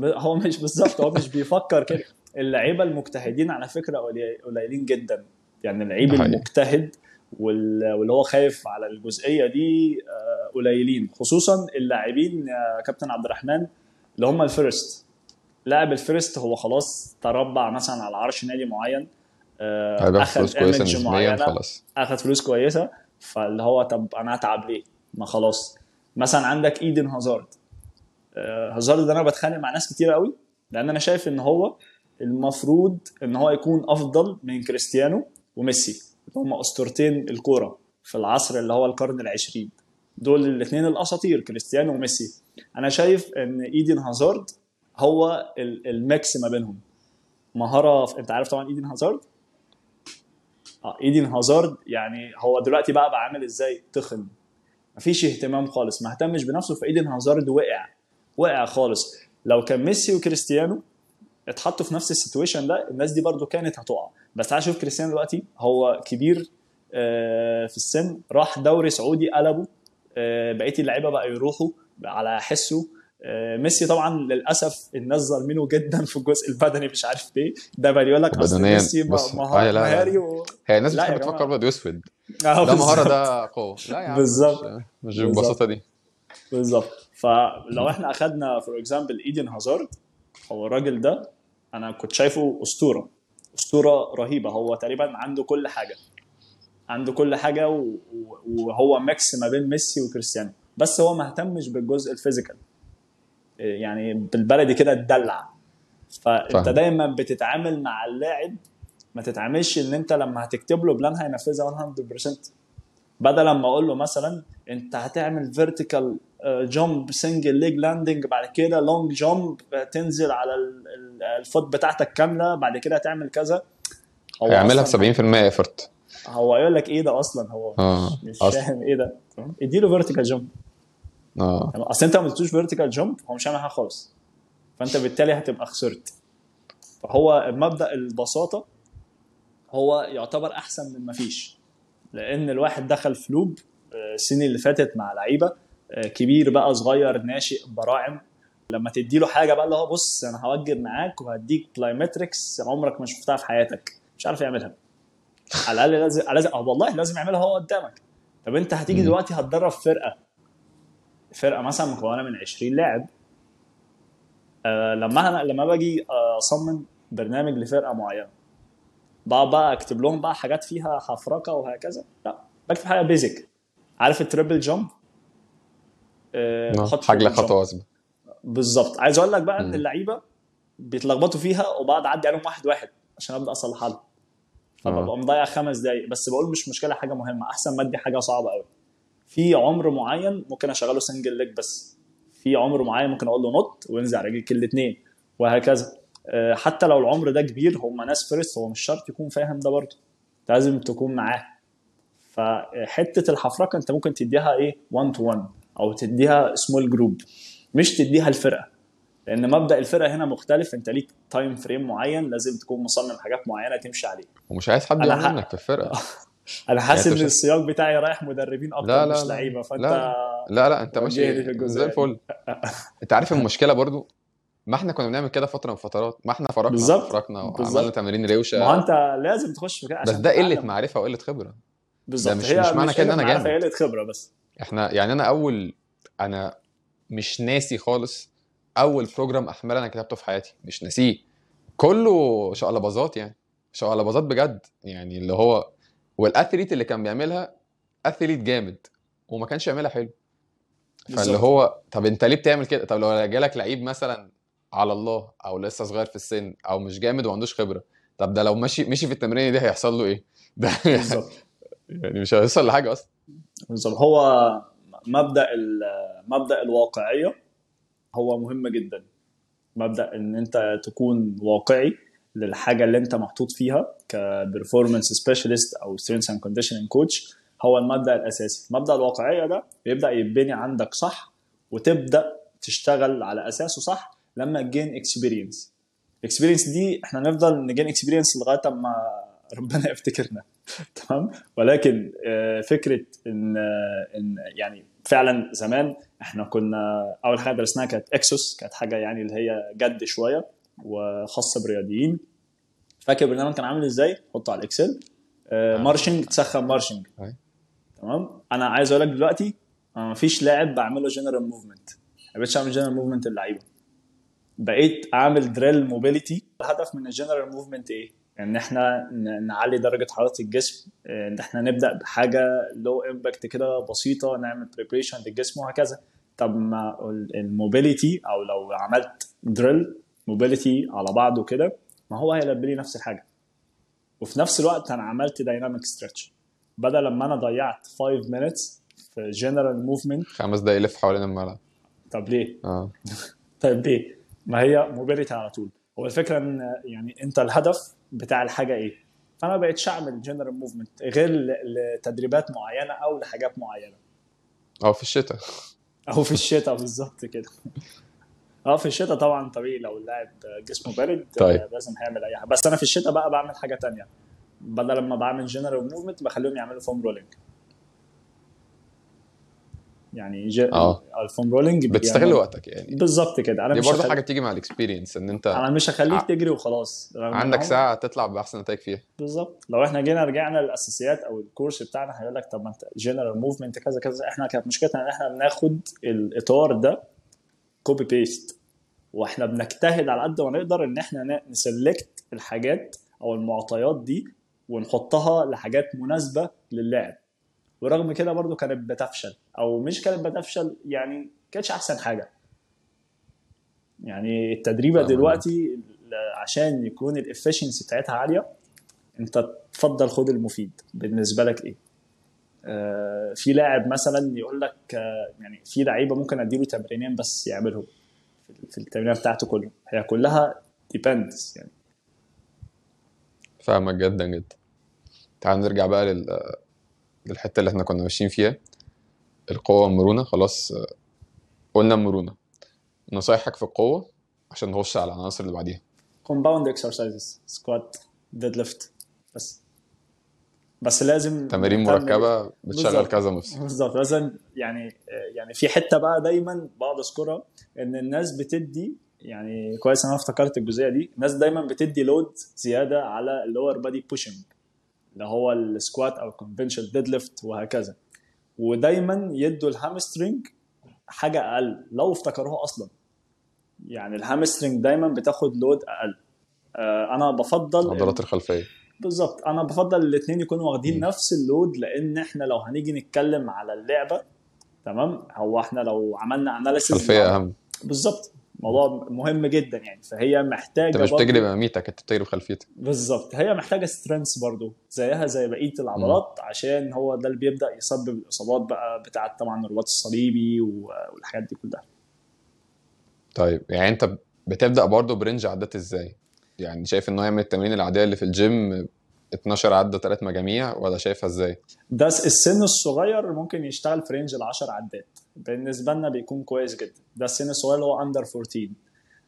هو مش بالظبط هو مش بيفكر كده. اللعيبة المجتهدين على فكرة قليلين جدا. يعني اللعيب المجتهد واللي هو خايف على الجزئية دي قليلين. خصوصا اللاعبين يا كابتن عبد الرحمن اللي هم ال first. لاعب ال first هو خلاص تربع مثلا على عرش نادي معين أخذ image معينة خلاص. أخذ فلوس كويسة. فاللي هو طب أنا أتعب ليه؟ ما خلاص. مثلا عندك إيدن هازارد. هازارد ده أنا بتخانق مع ناس كتير قوي لأن أنا شايف إن هو المفروض إن هو يكون أفضل من كريستيانو وميسي. هم أسطورتين الكورة في العصر اللي هو القرن العشرين. دول الاثنين الأساطير كريستيانو وميسي. أنا شايف إن ايدن هازارد هو ال mix ما بينهم. مهارة في... أنت عارف طبعا ايدن هازارد؟ آه ايدن هازارد يعني هو دلوقتي بقى بقى عامل إزاي؟ تخن. مفيش اهتمام خالص. ما اهتمش بنفسه فايدن هازارد وقع. وقع خالص. لو كان ميسي وكريستيانو اتحطوا في نفس ال situation ده الناس دي برضو كانت هتقع. بس تعال شوف كريستيانو دلوقتي هو كبير في السن راح دوري سعودي قلبه بقية اللعيبة بقى يروحوا على حسه. ميسي طبعا للأسف الناس ظالمينه جدا في الجزء البدني مش عارف ليه. ده بقى يقول لك أصل ميسي مهاري و... هي الناس بتحب تفكر ابيض واسود ده مهارة ده قوة. لا يا عم بالظبط. مش بالبساطه دي. بالظبط. فلو إحنا اخذنا for example إيدن هازارد هو الراجل ده أنا كنت شايفه أسطورة أسطورة رهيبة. هو تقريبا عنده كل حاجة عنده كل حاجة وهو mix ما بين ميسي وكريستيانو. بس هو ما اهتمش بالجزء ال physical يعني بالبلدي كده اتدلع فأنت فهم. دايما بتتعامل مع اللاعب ما تتعاملش إن أنت لما هتكتب له plan هينفذها 100% بدل لما أقول له مثلا أنت هتعمل vertical jump single leg landing بعد كده long jump تنزل على ال foot بتاعتك كاملة بعد كده هتعمل كذا. هو هيعملها ب 70% effort هو يقول لك إيه ده أصلا؟ هو آه. مش فاهم إيه ده. اديله vertical jump آه. أصل أنت ما اديتوش vertical jump هو مش هيعمل حاجة خالص. فأنت بالتالي هتبقى خسرت. فهو مبدأ البساطة هو يعتبر أحسن من ما فيش. لأن الواحد دخل في لوب السنين اللي فاتت مع لعيبة. كبير بقى صغير ناشئ براعم. لما تدي له حاجة بقى اللي هو بص أنا هوجب معاك وهديك بلايمتريكس عمرك ما شفتها في حياتك. مش عارف يعملها. على الأقل لازم لازم آه والله لازم يعملها هو قدامك. طب أنت هتيجي دلوقتي هتدرب فرقة. فرقة مثلا مكونة من 20 لاعب. آه لما أنا لما باجي أصمم برنامج لفرقة معينة. بقى بقى أكتب لهم بقى حاجات فيها حفرقة وهكذا. لا بكتب حاجة basic عارف ال triple jump آه حاجة خطوه وثبه بالظبط. عايز أقول لك بقى إن اللعيبة بيتلخبطوا فيها وبقعد اعدي عليهم واحد واحد عشان أبدأ أصلحها لهم. فببقى مضيع خمس دقايق. بس بقول مش مشكلة حاجة مهمة. أحسن ما ادي حاجة صعبة قوي في عمر معين ممكن أشغله single leg بس. في عمر معين ممكن أقول له نط وانزل على رجلك الاثنين وهكذا. حتى لو العمر ده كبير هم ناس first هو مش شرط يكون فاهم ده برضه. لازم تكون معاه. فحتة الحفرقه أنت ممكن تديها إيه؟ 1 to 1 أو تديها small group مش تديها الفرقة. لأن مبدأ الفرقة هنا مختلف. أنت ليك time frame معين لازم تكون مصمم حاجات معينة تمشي عليه. ومش عايز حد يعمل منك في الفرقة. أنا حاسس يعني إن السياق بتاعي رايح مدربين أكتر لا لا مش لعيبة. فأنت لا لا, لا أنت ماشي زي الفل. أنت عارف المشكلة برضو؟ ما إحنا كنا بنعمل كده فترة من فترات. ما إحنا فرقنا بالظبط. فرقنا وعملنا تمارين روشة. ما أنت لازم تخش في كده بس ده قلة معرفة وقلة خبرة. بالظبط. مش, مش معنى كده إن أنا جامد. قلة خبرة بس. إحنا يعني أنا اول أنا مش ناسي خالص أول بروجرام احمال أنا كتبته في حياتي. مش ناسيه. كله شقلباظات يعني. شقلباظات بجد. يعني اللي هو والاثليت اللي كان بيعملها اثليت جامد. وما كانش يعملها حلو. فاللي هو طب أنت ليه بتعمل كده؟ طب لو جالك لعيب مثلا على الله أو لسه صغير في السن أو مش جامد وما عندوش خبرة طب ده لو ماشي مشي في التمرين دي هيحصل له إيه؟ ده يعني مش هيوصل لحاجة أصلا. بالظبط. هو مبدأ مبدأ الواقعية هو مهم جدا. مبدأ إن أنت تكون واقعي للحاجة اللي أنت محطوط فيها ك performance specialist أو strength and conditioning coach هو المبدأ الأساسي. مبدأ الواقعية ده بيبدأ يتبني عندك صح وتبدأ تشتغل على أساسه صح لما ت gain experience ال experience دي إحنا نفضل ن gain experience لغاية اما ربنا يفتكرنا. تمام ولكن آه، فكرة إن آه، إن يعني فعلا زمان إحنا كنا أول حاجة درسناها كانت إكسوس كانت حاجة يعني اللي هي جد شوية وخاصة بالرياضيين فاكر البرنامج كان عامل إزاي؟ حطه على الإكسل آه،. marching تسخن marching. تمام أنا عايز أقول لك دلوقتي أنا مفيش لاعب بعمله general movement ما بقتش أعمل general movement اللعيبة بقيت أعمل drill mobility الهدف من ال general movement إيه؟ إن إحنا نعلي درجة حرارة الجسم إن إحنا نبدأ بحاجة low impact كده بسيطة نعمل preparation للجسم وهكذا. طب ما ال mobility أو لو عملت drill mobility على بعضه كده ما هو هيلبي لي نفس الحاجة. وفي نفس الوقت أنا عملت dynamic stretch بدل لما أنا ضيعت 5 minutes في general movement خمس دقايق يلف حوالين الملعب. طب ليه؟ آه. طيب ليه؟ ما هي mobility على طول. هو الفكرة إن يعني أنت الهدف بتاع الحاجة إيه؟ فأنا ما بقتش أعمل general movement غير لتدريبات معينة أو لحاجات معينة. آه في الشتاء. أو في الشتاء بالظبط كده. أه في الشتاء طبعا طبيعي لو اللاعب جسمه بارد طيب. آه، لازم هيعمل أي حاجة. بس أنا في الشتاء بقى بعمل حاجة تانية. بدل ما بعمل general movement بخليهم يعملوا foam rolling يعني ج... آه. ال foam rolling بتستغل بيعمل- وقتك يعني. بالظبط كده. أنا دي برضه. حاجة بتيجي مع ال experience إن أنت أنا مش هخليك ع- تجري وخلاص. عندك ساعة تطلع بأحسن نتائج فيها. بالظبط. لو إحنا جينا رجعنا للأساسيات أو الكورس بتاعنا هيقول لك طب ما أنت general movement كذا كذا. إحنا كانت مشكلتنا إن إحنا بناخد الإطار ده copy paste وإحنا بنجتهد على قد ما نقدر إن إحنا ن select الحاجات أو المعطيات دي ونحطها لحاجات مناسبة للاعب. ورغم كده برضو كانت بتفشل. أو مش كانت بتفشل يعني كانتش أحسن حاجة. يعني التدريبه. دلوقتي عشان يكون ال efficiency بتاعتها عالية أنت تفضل خد المفيد. بالنسبة لك إيه؟ آه في لاعب مثلا يقول لك آه يعني في لعيبة ممكن أديله تمرينين بس يعملهم. في- في التمرين بتاعته كله. هي كلها depends يعني. فاهمك جدا جدا. تعال نرجع بقى لل... للحته اللي إحنا كنا ماشيين فيها. القوة والمرونه خلاص. قلنا المرونه نصايحك في القوة عشان نخش على العناصر اللي بعديها. compound exercises squat deadlift بس. بس لازم تمارين مركبة بتشغل. كذا مفصل. بالظبط. لازم يعني يعني في حتة بقى دايما بقعد أذكرها إن الناس بتدي يعني كويس إن أنا افتكرت الجزئية دي الناس دايما بتدي load زيادة على ال lower body pushing اللي هو ال squat أو ال conventional deadlift وهكذا. ودايما يدوا ال hamstring حاجة أقل لو افتكروها أصلا. يعني ال hamstring دايما بتاخد load أقل. آه، أنا بفضل العضلات الخلفية. بالظبط. أنا بفضل الاثنين يكونوا واخدين مم. نفس ال load لأن إحنا لو هنيجي نتكلم على اللعبة تمام؟ هو إحنا لو عملنا analysis الخلفيه أهم. بالظبط. موضوع مهم جدا يعني. فهي محتاجة انت مش برضو- بتجري بأمامياتك انت بتجري بخلفيتك. بالظبط. هي محتاجة strength برضو زيها زي بقية العضلات عشان هو ده اللي بيبدأ يسبب الإصابات بقى بتاعة طبعا الرباط الصليبي والحاجات دي كلها. طيب يعني انت بتبدأ برضه ب range عدات إزاي؟ يعني شايف انه يعمل التمارين العادية اللي في الجيم 12 عدة ثلاث مجاميع ولا شايفها إزاي؟ ده السن الصغير ممكن يشتغل في range ال 10 عدات. بالنسبة لنا بيكون كويس جدا. ده السن الصغير اللي هو under 14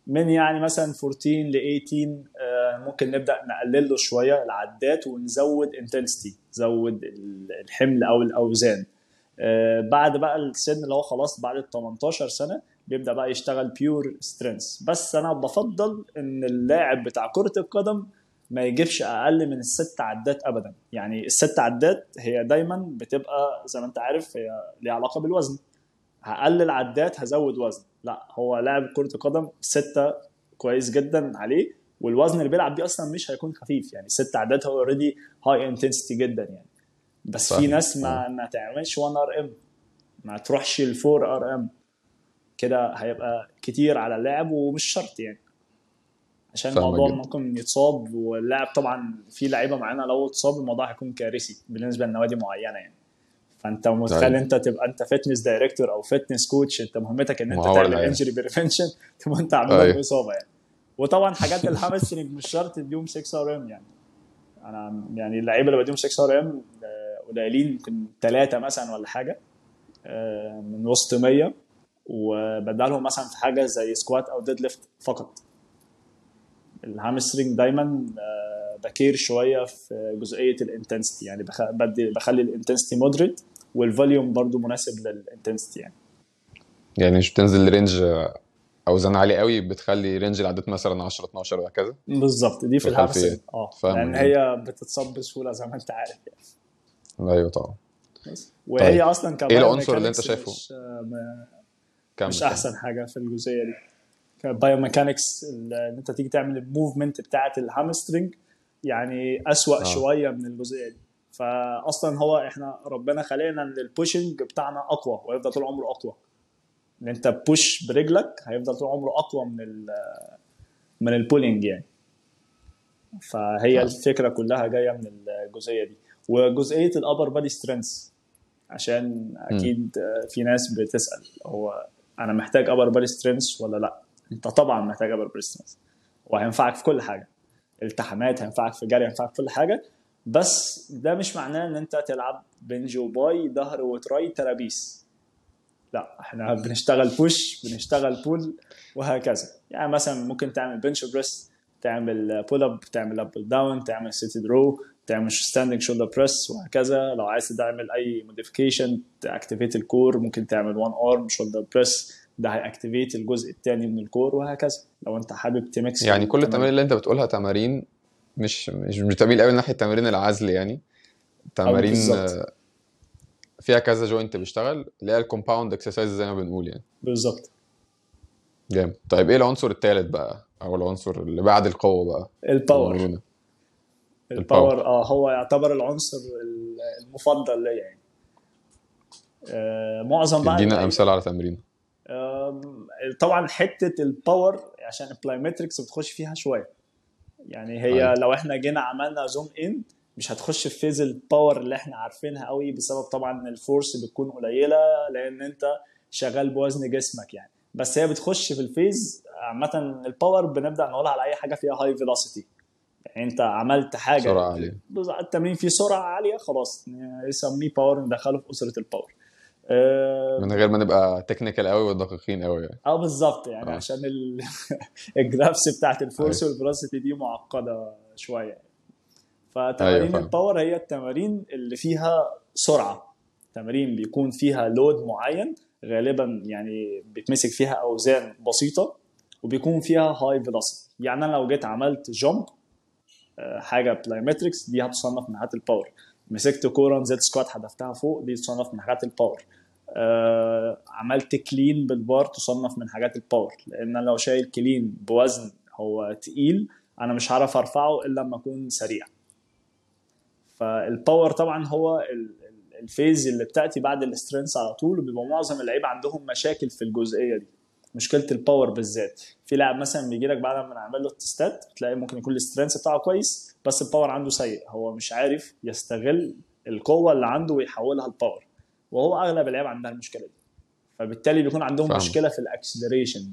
من يعني مثلا 14 ل 18 آه، ممكن نبدأ نقلل له شوية العدات ونزود intensity نزود ال- الحمل أو الأوزان. آه، بعد بقى السن اللي هو خلاص بعد ال 18 سنة بيبدأ بقى يشتغل pure strength بس أنا بفضل إن اللاعب بتاع كرة القدم ما يجيبش أقل من الست عدات ابدا. يعني الست عدات هي دايما بتبقى زي ما أنت عارف هي ليها علاقة بالوزن. هقلل عدات هزود وزن. لا هو لاعب كرة القدم ستة كويس جدا عليه والوزن اللي بيلعب بيه أصلا مش هيكون خفيف يعني ست عدات هو already high intensity جدا يعني. بس في فاهم. ناس ما ما تعملش 1 RM ما تروحش ل 4 RM كده هيبقى كتير على اللاعب ومش شرط يعني. عشان الموضوع جدا. ممكن يتصاب واللاعب طبعا في لعيبة معانا لو اتصاب الموضوع هيكون كارثي بالنسبة لنوادي معينة يعني. فانت متخيل طيب. انت تبقى انت fitness director أو fitness coach انت مهمتك ان انت تعمل. injury prevention تبقى انت عامل أيوة. إصابة يعني وطبعا حاجات ال hamstring مش شرط تديهم 6 RM يعني أنا يعني اللعيبة اللي بديهم 6 RM قليلين يمكن ثلاثة مثلا ولا حاجة آه، من وسط 100 وبديها لهم مثلا في حاجة زي squat أو deadlift فقط ال hamstring دايما آه، ب care شوية في جزئية ال intensity يعني بخلي ال intensity moderate وال volume برضو مناسب لل intensity يعني يعني مش بتنزل range أوزان عالي قوي بتخلي range العدات مثلا 10 12 وهكذا بالظبط دي في. ال half آه لأن يعني. هي بتتصب بسهولة زي ما أنت عارف يعني أيوه طبعا. وهي طيب. أصلا كمان إيه العنصر اللي أنت شايفه؟ مش, م- كمل مش. أحسن حاجة في الجزئية دي ك biomechanics إن أنت تيجي تعمل ال movement بتاعة ال hamstring يعني أسوأ آه. آه. شوية من الجزئية دي فأصلا هو إحنا ربنا خلقنا إن ال pushing بتاعنا أقوى ويفضل طول عمره أقوى. إن أنت push برجلك هيفضل طول عمره أقوى من ال من ال pulling يعني. فهي آه. الفكرة كلها جاية من الجزئية دي. وجزئية ال upper body strength عشان أكيد في ناس بتسأل هو أنا محتاج upper body strength ولا لأ؟ أنت طبعا محتاج upper body strength وهينفعك في كل حاجة. التحامات هينفعك في جري هينفعك في كل حاجة بس ده مش معناه إن أنت تلعب bench و bi ظهر و tri ترابيس. لا إحنا بنشتغل push بنشتغل pull وهكذا. يعني مثلا ممكن تعمل bench و press تعمل pull up تعمل up down تعمل seated row تعمل standing shoulder press وهكذا. لو عايز تعمل أي modification ت activate ال core ممكن تعمل one arm shoulder press ده هي activate الجزء الثاني من ال core وهكذا. لو أنت حابب ت mix يعني كل التمارين اللي أنت بتقولها تمارين مش مش بتميل قوي ناحية تمارين العزل يعني. تمارين. آه، فيها كذا joint بيشتغل اللي هي ال compound exercise زي ما بنقول يعني. بالظبط. جامد. طيب إيه العنصر الثالث بقى؟ أو العنصر اللي بعد القوة بقى؟ ال power؟ ال power آه هو يعتبر العنصر المفضل ليا يعني. آه معظم بقى ادينا أمثلة على تمرين. آم، طبعا حتة ال power عشان ال plyometrics بتخش فيها شوية. يعني هي أيوة. لو إحنا جينا عملنا zoom in مش هتخش في phase ال power اللي إحنا عارفينها قوي بسبب طبعا إن ال force بتكون قليلة لأن أنت شغال بوزن جسمك يعني. بس هي بتخش في ال phase عامة ال power بنبدأ نقولها على أي حاجة فيها high velocity يعني أنت عملت حاجة سرعة عالية. التمرين فيه سرعة عالية خلاص نسميه power ندخله في أسرة ال power من غير ما نبقى technical قوي ودقيقين قوي يعني آه بالظبط يعني آه. عشان ال... ال graphs بتاعت ال force أيوة. وال velocity دي معقدة شوية فتمارين فاهم. ال power هي التمارين اللي فيها سرعة تمارين بيكون فيها load معين غالبا يعني بيتمسك فيها أوزان بسيطة وبيكون فيها high velocity يعني أنا لو جيت عملت jump حاجة plyometrics دي هتصنف من حاجات ال power مسكت كورة نزلت squat حدفتها فوق. دي تصنف من حاجات ال power آه، عملت clean بال bar تصنف من حاجات ال power لأن لو شايل clean بوزن هو تقيل أنا مش هعرف أرفعه إلا لما أكون سريع. فال power طبعا هو ال- ال- ال phase اللي بتأتي بعد ال strength على طول وبيبقى معظم اللعيبة عندهم مشاكل في الجزئية دي. مشكلة ال power بالذات. في لاعب مثلا بيجي لك بعد ما نعمل له ال test ات تلاقي ممكن يكون ال strength بتاعه كويس بس ال power عنده سيء. هو مش عارف يستغل القوة اللي عنده ويحولها ل power وهو أغلب اللعيبة عندها المشكلة دي. فبالتالي بيكون عندهم فاهم. مشكلة في ال acceleration.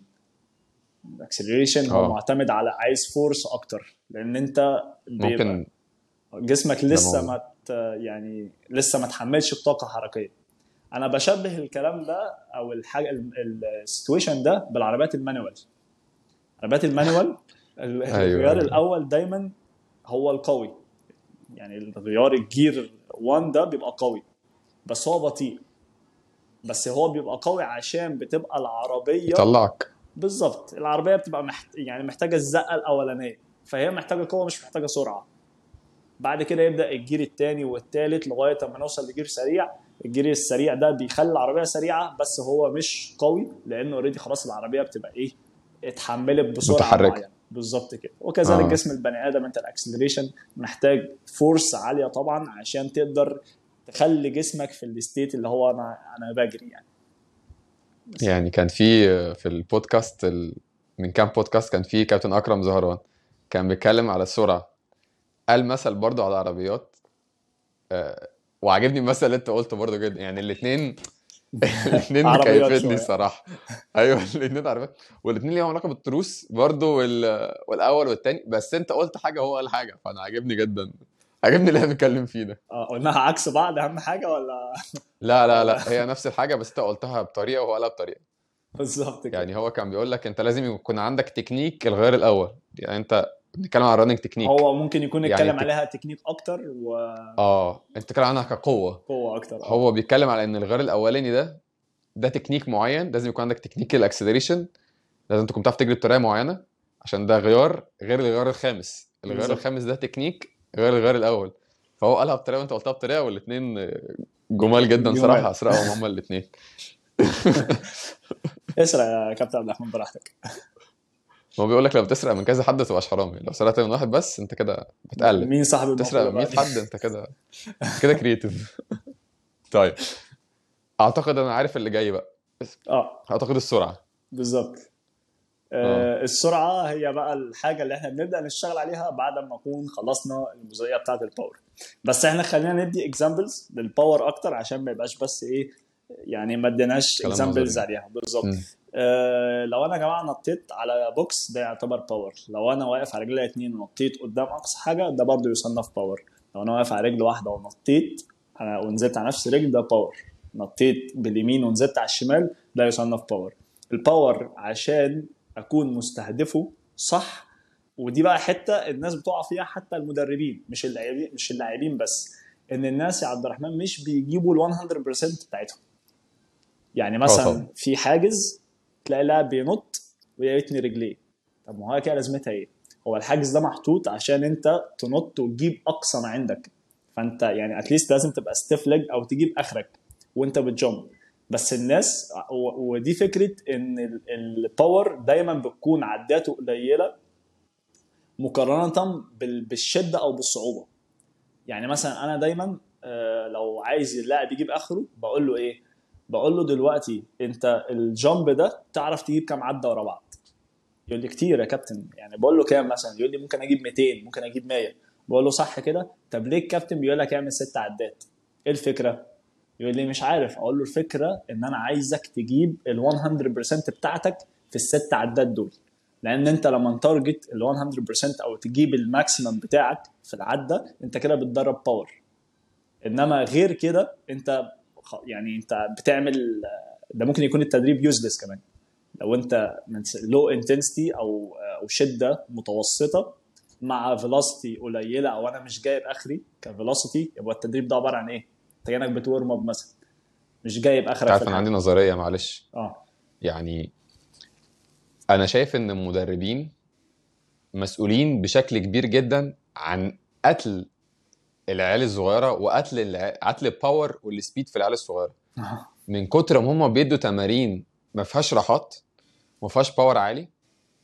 ال acceleration هو آه. معتمد على عايز force أكتر. لأن أنت ممكن. جسمك لسه. ما يعني لسه ما تحملش الطاقه حركية. أنا بشبه الكلام ده أو الحاجة ال situation ده بالعربيات ال manual. عربيات ال manual ال- أيوة، الغيار أيوة. الأول دايما هو القوي. يعني الغيار الـ gear 1 ده بيبقى قوي بس هو بطيء. بس هو بيبقى قوي عشان بتبقى العربية يطلعك. بالظبط العربية بتبقى محت... يعني محتاجة الزقة الأولانية فهي محتاجة قوة مش محتاجة سرعة. بعد كده يبدأ ال gear الثاني والثالث لغاية أما نوصل ل gear سريع. ال gear السريع ده بيخلي العربية سريعة بس هو مش قوي لأنه already خلاص العربية بتبقى إيه اتحملت بسرعة متحركة. معينة. بالظبط كده. وكذلك آه. جسم البني آدم أنت ال acceleration محتاج force عالية طبعا عشان تقدر تخلي جسمك في ال state اللي هو أنا أنا بجري يعني. يعني كان في في البودكاست ال... من كام بودكاست كان في كابتن أكرم زهران كان بيتكلم على السرعة. قال مثل برضو على العربيات. آه، وعجبني المثل اللي انت قلته برضو جدا. يعني الاثنين الاثنين مكيفتني. الصراحة. أيوه الاثنين عربيات. والاثنين ليهم علاقة بالتروس برضو وال... والأول والثاني بس انت قلت حاجة هو قال حاجة فأنا عجبني جدا. عجبني اللي إحنا بنتكلم فيه ده. آه، قلناها عكس بعض أهم حاجة ولا؟ لا لا لا. هي نفس الحاجة بس انت قلتها بطريقة وهو قالها بطريقة. بالظبط كده. يعني هو كان بيقول لك انت لازم يكون عندك تكنيك الغير الأول. يعني انت بنتكلم على ال running technique هو ممكن يكون يعني يتكلم التك- عليها تكنيك أكتر وقوه آه أنت بتتكلم عنها كقوة. أكتر. آه. هو بيتكلم على إن الغيار الأولاني ده ده تكنيك معين لازم يكون عندك technique ال acceleration لازم تكون بتعرف تجري بطريقة معينة عشان ده غيار غير الغيار الخامس. الغيار. الخامس ده تكنيك غير الغيار الأول. فهو قالها بطريقة وأنت قلتها بطريقة والاثنين جمال جدا جمال. صراحة. اسرقهم هما الاثنين اسرع يا كابتن عبد الرحمن براحتك. هو بيقول لك لو بتسرق من كذا حد ما تبقاش حرامي. لو سرقت من واحد بس انت كده بتقلب. مين صاحب تسرق من بقى؟ 100 دي؟ حد انت كده كده creative طيب. اعتقد أنا عارف اللي جاي بقى. آه. اعتقد السرعة. بالظبط. آه السرعة هي بقى الحاجة اللي إحنا بنبدأ نشتغل عليها بعد ما نكون خلصنا الجزئيه بتاعة ال power بس إحنا خلينا ندي examples لل power أكتر عشان ما يبقاش بس إيه يعني ما اديناش examples. عليها. بالظبط. آه لو أنا يا جماعة نطيت على box ده يعتبر power لو أنا واقف على رجلي اتنين ونطيت قدام أقصى حاجة ده برضه يصنف power لو أنا واقف على رجل واحدة ونطيت أنا ونزلت على نفس رجل ده power نطيت باليمين ونزلت على الشمال ده يصنف power ال power عشان أكون مستهدفه صح ودي بقى حتة الناس بتقع فيها حتى المدربين مش اللاعبين مش اللاعبين بس. إن الناس يا عبد الرحمن مش بيجيبوا ال 100% بتاعتهم. يعني مثلا طبعا. في حاجز تلاقي لاعب بينط ويتني رجليه. طب ما هو كده لازمتها إيه؟ هو الحاجز ده محطوط عشان أنت تنط وتجيب أقصى ما عندك. فأنت يعني at least لازم تبقى stiff leg أو تجيب آخرك وأنت بت jump بس الناس ودي فكرة إن ال- ال power دايما بتكون عداته قليلة مقارنة بال- بالشدة أو بالصعوبة. يعني مثلا أنا دايما آه، لو عايز اللاعب يجيب آخره بقول له إيه؟ بقول له دلوقتي انت ال jump ده تعرف تجيب كام عدة ورا بعض؟ يقول لي كتير يا كابتن. يعني بقول له كام مثلا؟ يقول لي ممكن أجيب 200 ممكن أجيب 100 بقول له صح كده؟ طب ليه الكابتن بيقول لك اعمل ست عدات؟ إيه الفكرة؟ يقول لي مش عارف. أقول له الفكرة إن أنا عايزك تجيب ال 100% بتاعتك في الست عدات دول. لأن أنت لما target ال 100% أو تجيب ال maximum بتاعك في العدة أنت كده بتدرب power إنما غير كده أنت يعني انت بتعمل ده ممكن يكون التدريب useless كمان لو انت من لو intensity أو أو شدة متوسطة مع velocity قليلة أو أنا مش جايب آخري ك velocity يبقى التدريب ده عبارة عن إيه؟ أنت كأنك بت warm up مثلا مش جايب اخرك عارف أنا. عندي نظرية معلش آه يعني أنا شايف إن المدربين مسؤولين بشكل كبير جدا عن قتل العيال الصغيرة وقتل الع... قتل ال power وال speed في العيال الصغيرة. من كتر ما هم بيدوا تمارين ما فيهاش راحات ما فيهاش power عالي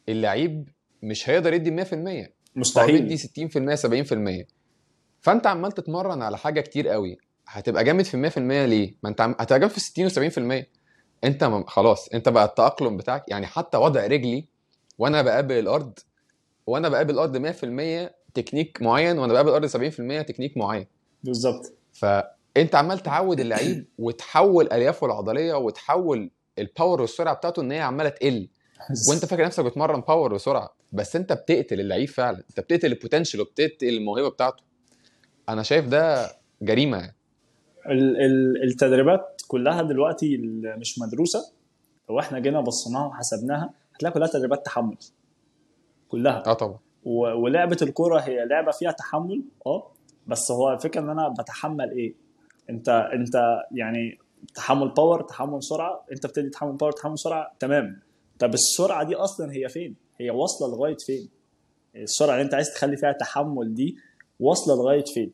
اللعيب مش هيقدر يدي 100% هو بيدي مستحيل 60% 70% فأنت عمال تتمرن على حاجة كتير قوي هتبقى جامد في 100% ليه؟ ما أنت عم... هتبقى جامد في 60 و70% أنت م... خلاص أنت بقى التأقلم بتاعك يعني حتى وضع رجلي وأنا بقابل الأرض وأنا بقابل الأرض 100% تكنيك معين وأنا بقابل الأرض 70% تكنيك معين. بالظبط. فأنت عمال تعود اللعيب وتحول أليافه العضلية وتحول ال power والسرعة بتاعته إن هي عمالة تقل. وأنت فاكر نفسك بتمرن power وسرعة بس أنت بتقتل اللعيب فعلا. أنت بتقتل ال potential وبتقتل الموهبة بتاعته. أنا شايف ده جريمة يعني. ال- ال- التدريبات كلها دلوقتي مش مدروسة لو إحنا جينا بصيناها وحسبناها هتلاقي كلها تدريبات تحمل. كلها. آه طبعا. ولعبة الكورة هي لعبة فيها تحمل آه بس هو الفكرة إن أنا بتحمل إيه؟ أنت أنت يعني تحمل power تحمل سرعة أنت بتدي تحمل power تحمل سرعة تمام. طب السرعة دي أصلا هي فين؟ هي واصلة لغاية فين؟ السرعة اللي أنت عايز تخلي فيها تحمل دي واصلة لغاية فين؟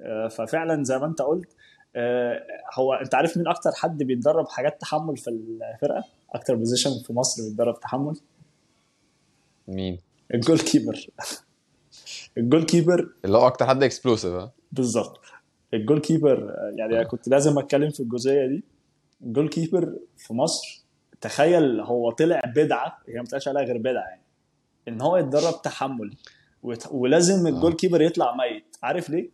آه، ففعلا زي ما أنت قلت آه، هو أنت عارف مين أكتر حد بيتدرب حاجات تحمل في الفرقة؟ أكتر position في مصر بيتدرب تحمل؟ مين؟ ال goalkeeper ال goalkeeper اللي هو أكتر حد explosive ها؟ بالظبط. ال goalkeeper يعني أنا كنت لازم أتكلم في الجزئية دي. ال goalkeeper في مصر تخيل هو طلع بدعة هي ما بتقالش عليها غير بدعة يعني إن هو يتدرب تحمل. ولازم الجول آه. keeper يطلع ميت. عارف ليه؟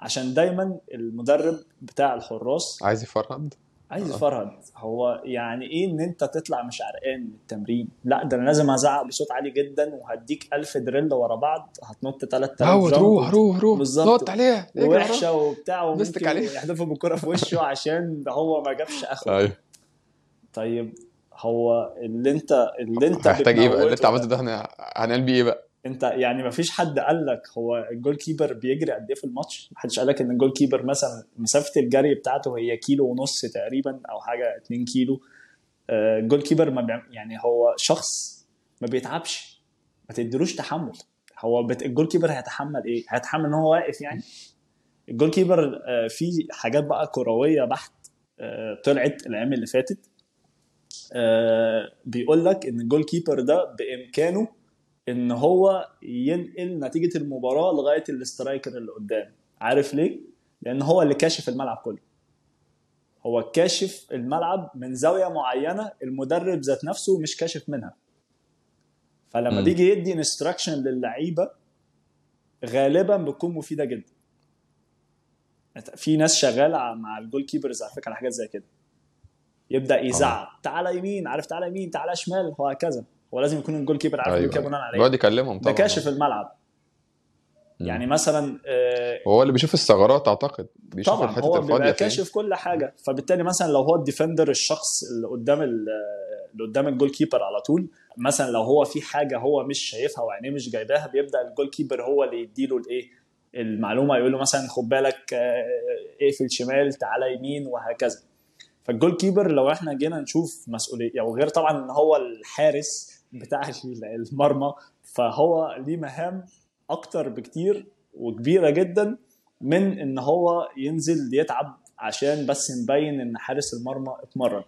عشان دايما المدرب بتاع الحراس عايز يفرهد. عايز آه. يفرهد هو يعني إيه إن أنت تطلع مش عرقان من التمرين؟ لا ده أنا لازم أزعق بصوت عالي جدا وهديك ألف drill ورا بعض هتنط 3000 هو jump روح روح روح. بالظبط. نط عليها. ووحشه وبتاع وممكن عليه. بالكره في وشه عشان ده هو ما جابش آخره. أيوه. طيب هو اللي أنت اللي أنت هيحتاج إيه بقى؟ اللي أنت عملته ده هنعمل بيه إيه بقى؟ انت يعني ما فيش حد قال لك هو ال goalkeeper بيجري قد إيه في الماتش؟ ما حدش قال لك إن ال goalkeeper مثلا مسافة الجري بتاعته هي كيلو ونص تقريبا أو حاجة 2 كيلو. آه، ال goalkeeper ما بيعم... يعني هو شخص ما بيتعبش ما تديلوش تحمل. هو بت... ال goalkeeper هيتحمل إيه؟ هيتحمل إن هو واقف يعني. ال goalkeeper آه، في حاجات بقى كروية بحت آه، طلعت الأيام اللي فاتت. آه، بيقول لك إن ال goalkeeper ده بإمكانه إن هو ينقل نتيجة المباراة لغاية ال striker اللي قدام. عارف ليه؟ لأن هو اللي كاشف الملعب كله. هو كاشف الملعب من زاوية معينة المدرب ذات نفسه مش كاشف منها. فلما. بيجي يدي instruction للعيبة غالبا بتكون مفيدة جدا. في ناس شغالة مع ال goalkeepers على فكرة على حاجات زي كده. يبدأ يزعق تعالى يمين عارف تعالى يمين تعالى شمال. وهكذا. هو لازم يكون ال goalkeeper عارف keeper بناء عليه. بيقعد يكلمهم ده طبعا. كاشف الملعب. يعني مثلا آه، هو اللي بيشوف الثغرات أعتقد. بيشوف طبعا الحتت هو بيبقى كاشف كل حاجة. فبالتالي مثلا لو هو ال defender الشخص اللي قدام ال- اللي قدام ال goalkeeper على طول مثلا لو هو في حاجة هو مش شايفها وعينيه مش جايباها بيبدأ ال goalkeeper هو اللي يديله الإيه المعلومة يقول له مثلا خد بالك آه، اقفل شمال تعالى يمين وهكذا. فال goalkeeper لو إحنا جينا نشوف مسؤولية وغير طبعا إن هو الحارس بتاع المرمى فهو ليه مهام أكتر بكتير وكبيرة جدا من إن هو ينزل يتعب عشان بس نبين إن حارس المرمى اتمرن.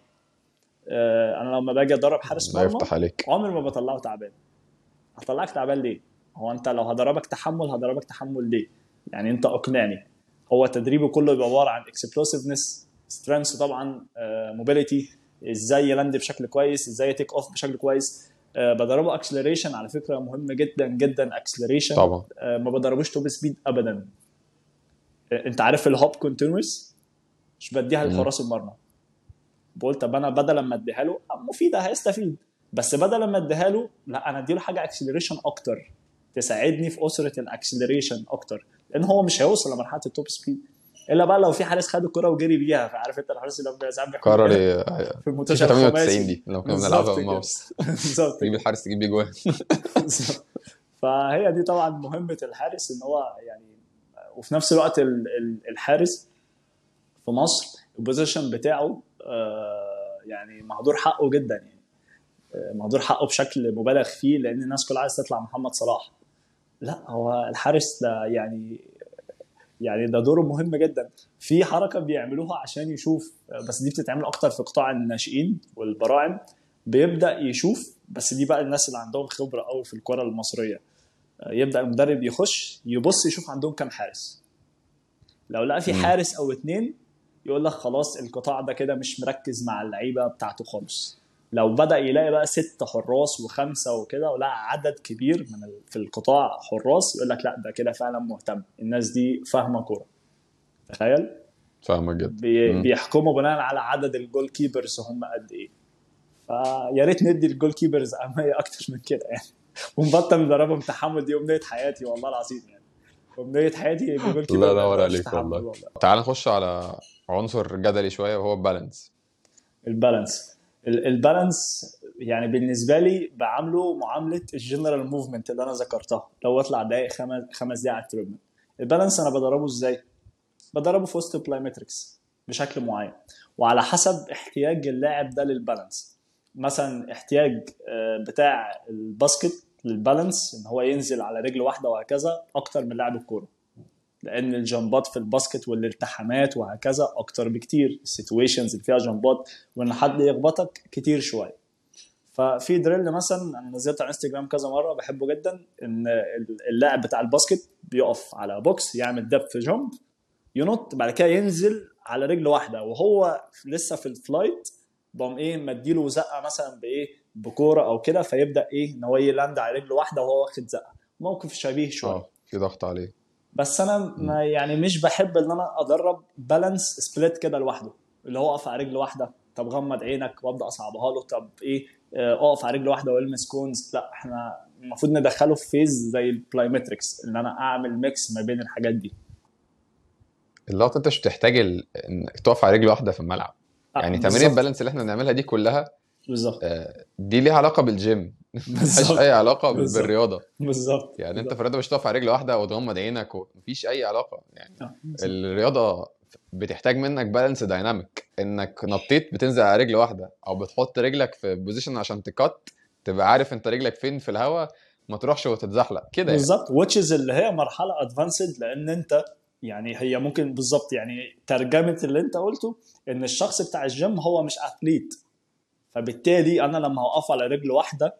آه، أنا لما باجي ادرب حارس مرمى يفتح عليك. عمري ما بطلعه تعبان. هطلعك تعبان ليه؟ هو أنت لو هدربك تحمل هدربك تحمل ليه؟ يعني أنت أقنعني. هو تدريبه كله بيبقى عبارة عن explosiveness strength طبعا mobility إزاي ي land بشكل كويس إزاي ي take off بشكل كويس. آه، بدربه acceleration على فكرة مهم جدا جدا acceleration طبعا. ما بدربوش top speed ابدا. آه، أنت عارف ال hop continuous مش بديها. لحراس المرمى. بقول طب أنا بدل ما أديها له مفيدة هيستفيد. بس بدل ما أديها له لا أنا أديله حاجة acceleration أكتر. تساعدني في أسرة ال acceleration أكتر. لأن هو مش هيوصل لمرحلة ال top speed إلا بقى لو في حارس خد الكرة وجري بيها فعارف أنت الحارس اللي هو ساعات كده. ي- في المنتشر 98 دي لو كنا بنلعبها. بالماوس بالظبط تجيب الحارس تجيب بيه جوان. فهي دي طبعا مهمة الحارس إن هو يعني وفي نفس الوقت ال- ال- الحارس في مصر البوزيشن بتاعه آه، يعني مهدور حقه جدا يعني. آه، مهدور حقه بشكل مبالغ فيه لأن الناس كلها عايزة تطلع محمد صلاح. لا هو الحارس ده يعني يعني ده دوره مهم جدا. في حركة بيعملوها عشان يشوف بس دي بتتعمل أكتر في قطاع الناشئين والبراعم بيبدأ يشوف بس دي بقى الناس اللي عندهم خبرة قوي في الكرة المصرية. يبدأ المدرب يخش يبص يشوف عندهم كام حارس. لو لقى في. حارس أو اتنين يقول لك خلاص القطاع ده كده مش مركز مع اللعيبة بتاعته خالص. لو بدأ يلاقي بقى ست حراس وخمسة وكده ولقى عدد كبير من ال- في القطاع حراس يقول لك لا ده كده فعلا مهتم. الناس دي فاهمة كورة. تخيل؟ فاهمك جدا. بي. بيحكموا بناء على عدد ال goalkeepers هم قد إيه. فيا ريت ندي ال goalkeepers أهمية أكتر من كده يعني. ونبطل ندربهم تحمل دي أمنية حياتي والله العظيم يعني. أمنية حياتي ال goalkeeper الله ينور عليك والله. تعال نخش على عنصر جدلي شوية وهو ال balance. البالانس. ال- ال balance يعني بالنسبة لي بعامله معاملة ال general movement اللي أنا ذكرتها لو أطلع دقائق خمس خمس دقائق على ال treadmill. ال balance أنا بدربه إزاي؟ بدربه في وسط plyometrics بشكل معين وعلى حسب احتياج اللاعب ده لل balance. مثلا احتياج آه، بتاع الباسكت لل balance إن هو ينزل على رجل واحدة وهكذا أكتر من لاعب الكورة. لأن ال jump ات في الباسكت والالتحامات وهكذا أكتر بكتير. ال situations اللي فيها jump ات وإن حد يخبطك كتير شوية. ففي drill مثلا أنا نزلت على انستجرام كذا مرة بحبه جدا إن اللاعب بتاع الباسكت بيقف على box يعمل depth jump ينط بعد كده ينزل على رجل واحدة وهو لسه في ال flight بقوم إيه مديله زقة مثلا بإيه بكورة أو كده فيبدأ إيه إن هو ي land على رجل واحدة وهو واخد زقة. موقف شبيه شوية. آه في ضغط عليه. بس أنا ما يعني مش بحب إن أنا أدرب balance split كده لوحده اللي هو أقف على رجل واحدة طب غمض عينك وأبدأ أصعبها له طب إيه آه، أقف على رجل واحدة والمس cones لا إحنا المفروض ندخله في phase زي ال plyometrics إن أنا أعمل mix ما بين الحاجات دي اللقطة أنت مش بتحتاج. إنك تقف على رجل واحدة في الملعب آه، يعني تمارين. ال balance اللي إحنا بنعملها دي كلها بالظبط. آه، دي ليها علاقة بالجيم بالظبط. أي علاقة بالظبط. بالرياضة. بالظبط. يعني أنت في الرياضه مش هتقف على رجل واحدة وتغمض عينك ومفيش أي علاقة. يعني آه، بالظبط. الرياضة بتحتاج منك balance dynamic إنك نطيت بتنزل على رجل واحدة أو بتحط رجلك في position عشان تكت تبقى عارف أنت رجلك فين في الهواء ما تروحش وتتزحلق. كده يعني. بالظبط. اللي هي مرحلة advanced لأن أنت يعني هي ممكن بالظبط يعني ترجمة اللي أنت قلته إن الشخص بتاع الجيم هو مش athlete فبالتالي أنا لما هوقف على رجل واحدة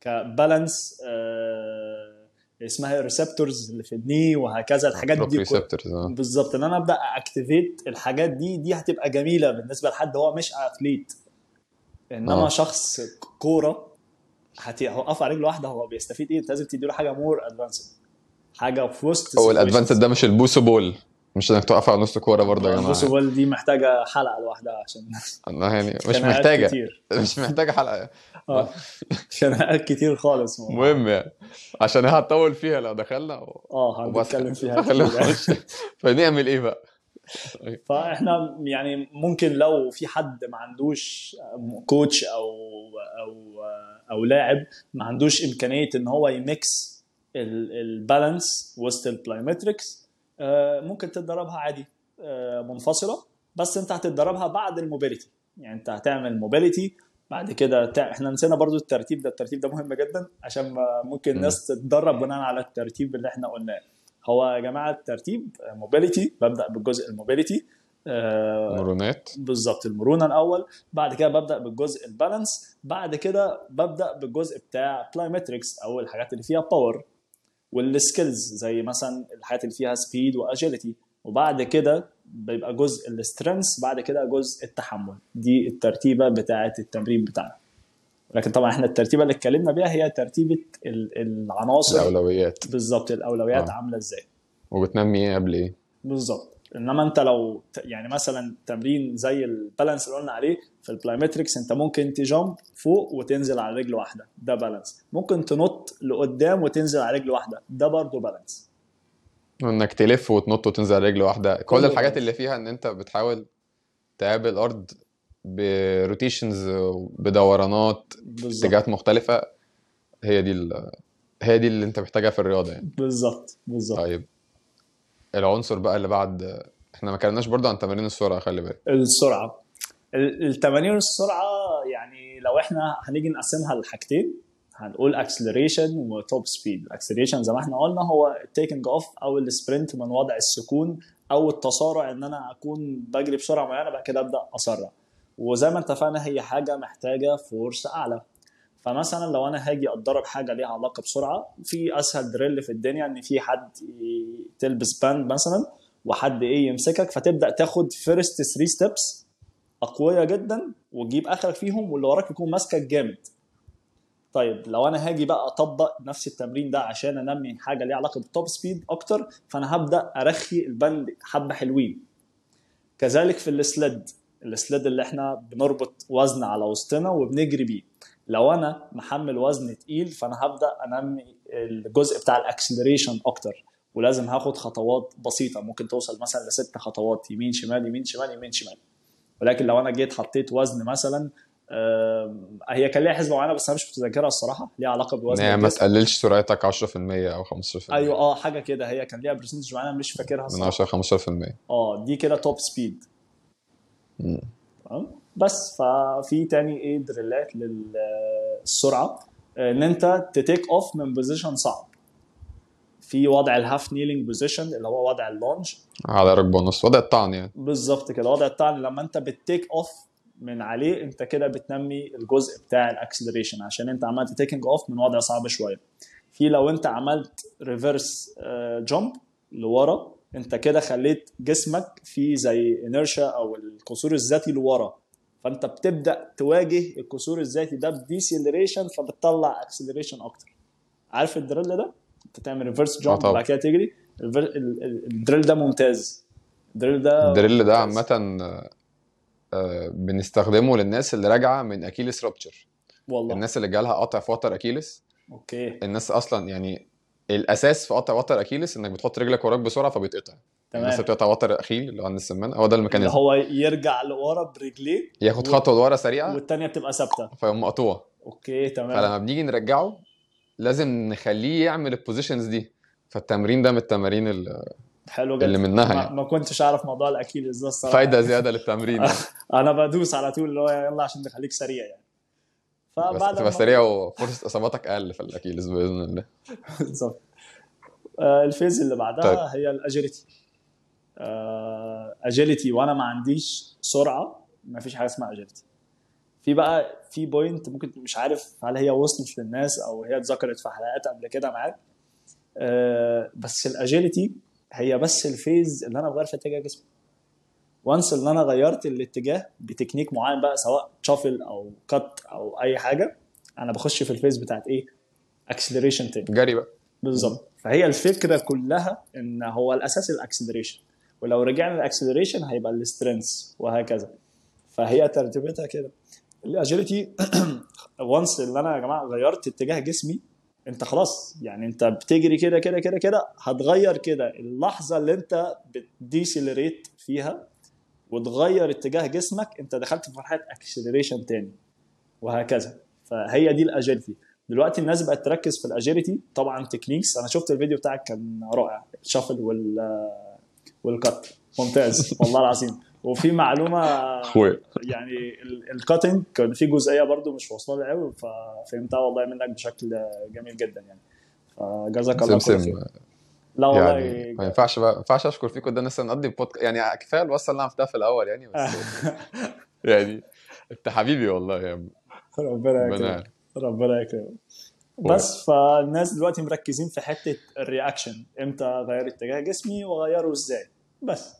ك balance آه اسمها receptors اللي في ال knee وهكذا الحاجات دي آه. بالظبط. إن أنا أبدأ activate الحاجات دي دي هتبقى جميلة بالنسبة لحد هو مش athlete إنما آه. شخص كورة هتي- هوقف على رجل واحدة هو بيستفيد إيه؟ أنت لازم تديله حاجة more advanced حاجة في وسط هو ال advanced ده مش ال BOSU ball مش إنك تقف على نص كورة برضه يا جماعة. ال BOSU ball دي محتاجة حلقة لوحدها عشان أنا يعني مش محتاجة. كتير. مش محتاجة حلقة. آه. خناقات كتير خالص. مهم يعني عشان هتطول فيها لو دخلنا و... آه هنتكلم فيها كتير. فنعمل إيه بقى؟ فإحنا يعني ممكن لو في حد ما عندوش coach أو أو أو لاعب ما عندوش إمكانية إن هو ي mix ال balance وسط ال plyometrics ممكن تتدربها عادي آه، منفصلة بس انت هتتدربها بعد ال mobility. يعني انت هتعمل mobility بعد كده. إحنا نسينا برضو الترتيب ده الترتيب ده مهم جدا عشان ممكن الناس تتدرب بناء على الترتيب اللي إحنا قلناه. هو يا جماعة الترتيب mobility ببدأ بالجزء ال mobility آه، مرونات. بالظبط المرونة الأول بعد كده ببدأ بالجزء ال balance بعد كده ببدأ بالجزء بتاع plyometrics أو الحاجات اللي فيها power وال skills زي مثلا الحاجات اللي فيها speed و agility وبعد كده بيبقى جزء ال strength بعد كده جزء التحمل. دي الترتيبة بتاعه التمرين بتاعنا. لكن طبعا إحنا الترتيبة اللي اتكلمنا بيها هي ترتيبة ال- العناصر. الأولويات. بالظبط الأولويات آه. عاملة إزاي. وبتنمي إيه قبل إيه؟ بالظبط. انما انت لو يعني مثلا تمرين زي ال balance اللي قلنا عليه في ال plyometrics انت ممكن ت jump فوق وتنزل على رجل واحدة. ده balance ممكن تنط لقدام وتنزل على رجل واحدة. ده برضه balance وانك تلف وتنط وتنزل على رجل واحدة. كل كله الحاجات. اللي فيها ان انت بتحاول تقابل الأرض ب rotations بدورانات اتجاهات مختلفة هي دي. هي دي اللي انت محتاجها في الرياضة يعني. بالظبط بالظبط. طيب. العنصر بقى اللي بعد إحنا ما اتكلمناش برضه عن تمارين السرعة خلي بالك. السرعة. ال- التمارين السرعة يعني لو إحنا هنيجي نقسمها لحاجتين هنقول acceleration و top speed ال acceleration زي ما إحنا قلنا هو ال taking off أو ال sprint من وضع السكون أو التسارع إن أنا أكون بجري بسرعة معينة بعد كده أبدأ أسرع. وزي ما اتفقنا هي حاجة محتاجة force أعلى. فمثلا لو أنا هاجي أتدرب حاجة ليها علاقة بسرعة في أسهل drill في الدنيا إن في حد تلبس band مثلا وحد إيه يمسكك فتبدأ تاخد first 3 steps أقوياء جدا وتجيب آخرك فيهم واللي وراك يكون ماسكك جامد. طيب لو أنا هاجي بقى أطبق نفس التمرين ده عشان أنمي حاجة ليها علاقة بال top speed أكتر فأنا هبدأ أرخي ال band حبة حلوين. كذلك في ال sled ال sled اللي إحنا بنربط وزن على وسطنا وبنجري بيه. لو أنا محمل وزن تقيل فأنا هبدأ أنمي الجزء بتاع ال acceleration أكتر ولازم هاخد خطوات بسيطة. ممكن توصل مثلا لست خطوات يمين شمال يمين شمال يمين شمال. ولكن لو أنا جيت حطيت وزن مثلا هي كان ليها حسبة معينة بس أنا مش متذكرها الصراحة. ليها علاقة بوزن هي ما. تقللش سرعتك 10% أو 15% أيوه آه حاجة كده. هي كان ليها percentage معينة مش فاكرها من الصراحة. 10 15% آه دي كده top speed. تمام؟ بس ففي تاني إيه drillات للسرعة. إن أنت ت take off من position صعب. في وضع ال half kneeling position اللي هو وضع ال lunge. على ركبه ونص وضع الطعن يعني. بالظبط كده وضع الطعن. لما أنت بت take off من عليه أنت كده بتنمي الجزء بتاع ال acceleration عشان أنت عملت taking off من وضع صعب شوية. في لو أنت عملت reverse jump لورا أنت كده خليت جسمك في زي inertia أو القصور الذاتي لورا. فأنت بتبدأ تواجه القصور الذاتي ده ب deceleration فبتطلع acceleration أكتر. عارف ال drill ده؟ أنت تعمل reverse jump. وبعد كده تجري. ال drill ده ممتاز. ال drill ده ال drill ده. عامة آه، بنستخدمه للناس اللي راجعة من Achilles rupture والله. الناس اللي جالها قطع في وتر Achilles okay. الناس أصلا يعني الأساس في قطع وتر Achilles إنك بتحط رجلك وراك بسرعة فبيتقطع. تمام. الناس بتقطع وتر اخيل اللي هو عند السمان. هو ده اللي ال mechanism هو يرجع لورا برجليه ياخد و- خطوة لورا سريعة والتانية بتبقى ثابتة. فيقوم مقطوع. okay تمام. فلما بنيجي نرجعه لازم نخليه يعمل ال positions دي. فالتمرين ده من التمارين ال- حلو جدا. اللي منها يعني. ما كنتش أعرف موضوع ال Achilles ده الصراحة. فايدة زيادة للتمرين. أنا بدوس على طول اللي هو يلا عشان نخليك سريع يعني. بس فبعد تبقى ما- سريع وفرصة إصاباتك أقل في ال Achilles بإذن الله. بالظبط. آه، ال phase اللي بعدها طيب. هي ال agility agility وأنا ما عنديش سرعة ما فيش حاجة اسمها agility في بقى في point ممكن مش عارف هل هي وصلت للناس أو هي اتذكرت في حلقات قبل كده معاك. آه، بس ال agility هي بس ال phase اللي أنا بغير في اتجاه جسمي. once إن أنا غيرت الاتجاه بتكنيك معين بقى سواء shuffle أو cut أو أي حاجة أنا بخش في ال phase بتاعت إيه؟ acceleration تاني. جري بقى. بالظبط. فهي الفكرة كلها إن هو الأساس ال acceleration ولو رجعنا ال acceleration هيبقى ال strength وهكذا. فهي ترتيبتها كده. ال agility once اللي أنا يا جماعة غيرت اتجاه جسمي أنت خلاص يعني أنت بتجري كده كده كده كده هتغير كده اللحظة اللي أنت بت decelerate فيها وتغير اتجاه جسمك أنت دخلت في مرحلة acceleration تاني وهكذا. فهي دي ال agility دلوقتي الناس بقت تركز في ال agility طبعا techniques أنا شفت الفيديو بتاعك كان رائع. ال shuffle وال وال cut ممتاز. والله العظيم. وفي معلومة يعني ال- ال cutting كان في جزئية برضو مش واصلة لي قوي ففهمتها والله منك بشكل جميل جدا يعني. فجزاك الله خير. لا والله يعني ما ينفعش بقى ما ينفعش أشكر فيك قدام الناس نقضي بودكاست يعني كفاية الوصله اللي أنا عملتها في الأول يعني بس يعني أنت حبيبي والله يا ربنا يكرمك. ربنا يكرمك. بس فالناس دلوقتي مركزين في حتة الرياكشن. إمتى اغير اتجاه جسمي واغيره إزاي؟ بس.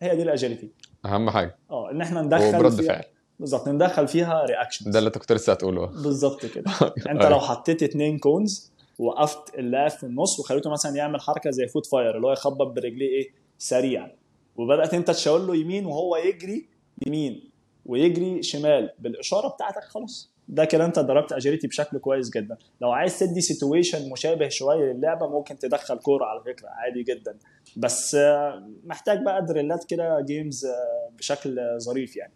هي دي الاجيلتي أهم حاجة. آه إن إحنا ندخل برد فيها فعل. بالظبط ندخل فيها reaction ده اللي انت كنت لسه هتقوله. بالظبط كده. أنت أيوة. لو حطيت اتنين cones وقفت اللاعب في النص وخليته مثلا يعمل حركة زي foot fire اللي هو يخبط برجليه إيه؟ سريع وبدأت أنت تشاور له يمين وهو يجري يمين ويجري شمال بالإشارة بتاعتك خلاص. ده كده انت ضربت agility بشكل كويس جدا. لو عايز تدي situation مشابه شوية للعبة ممكن تدخل كورة على فكرة عادي جدا. بس آه، محتاج بقى drill ات كده games آه، بشكل ظريف يعني.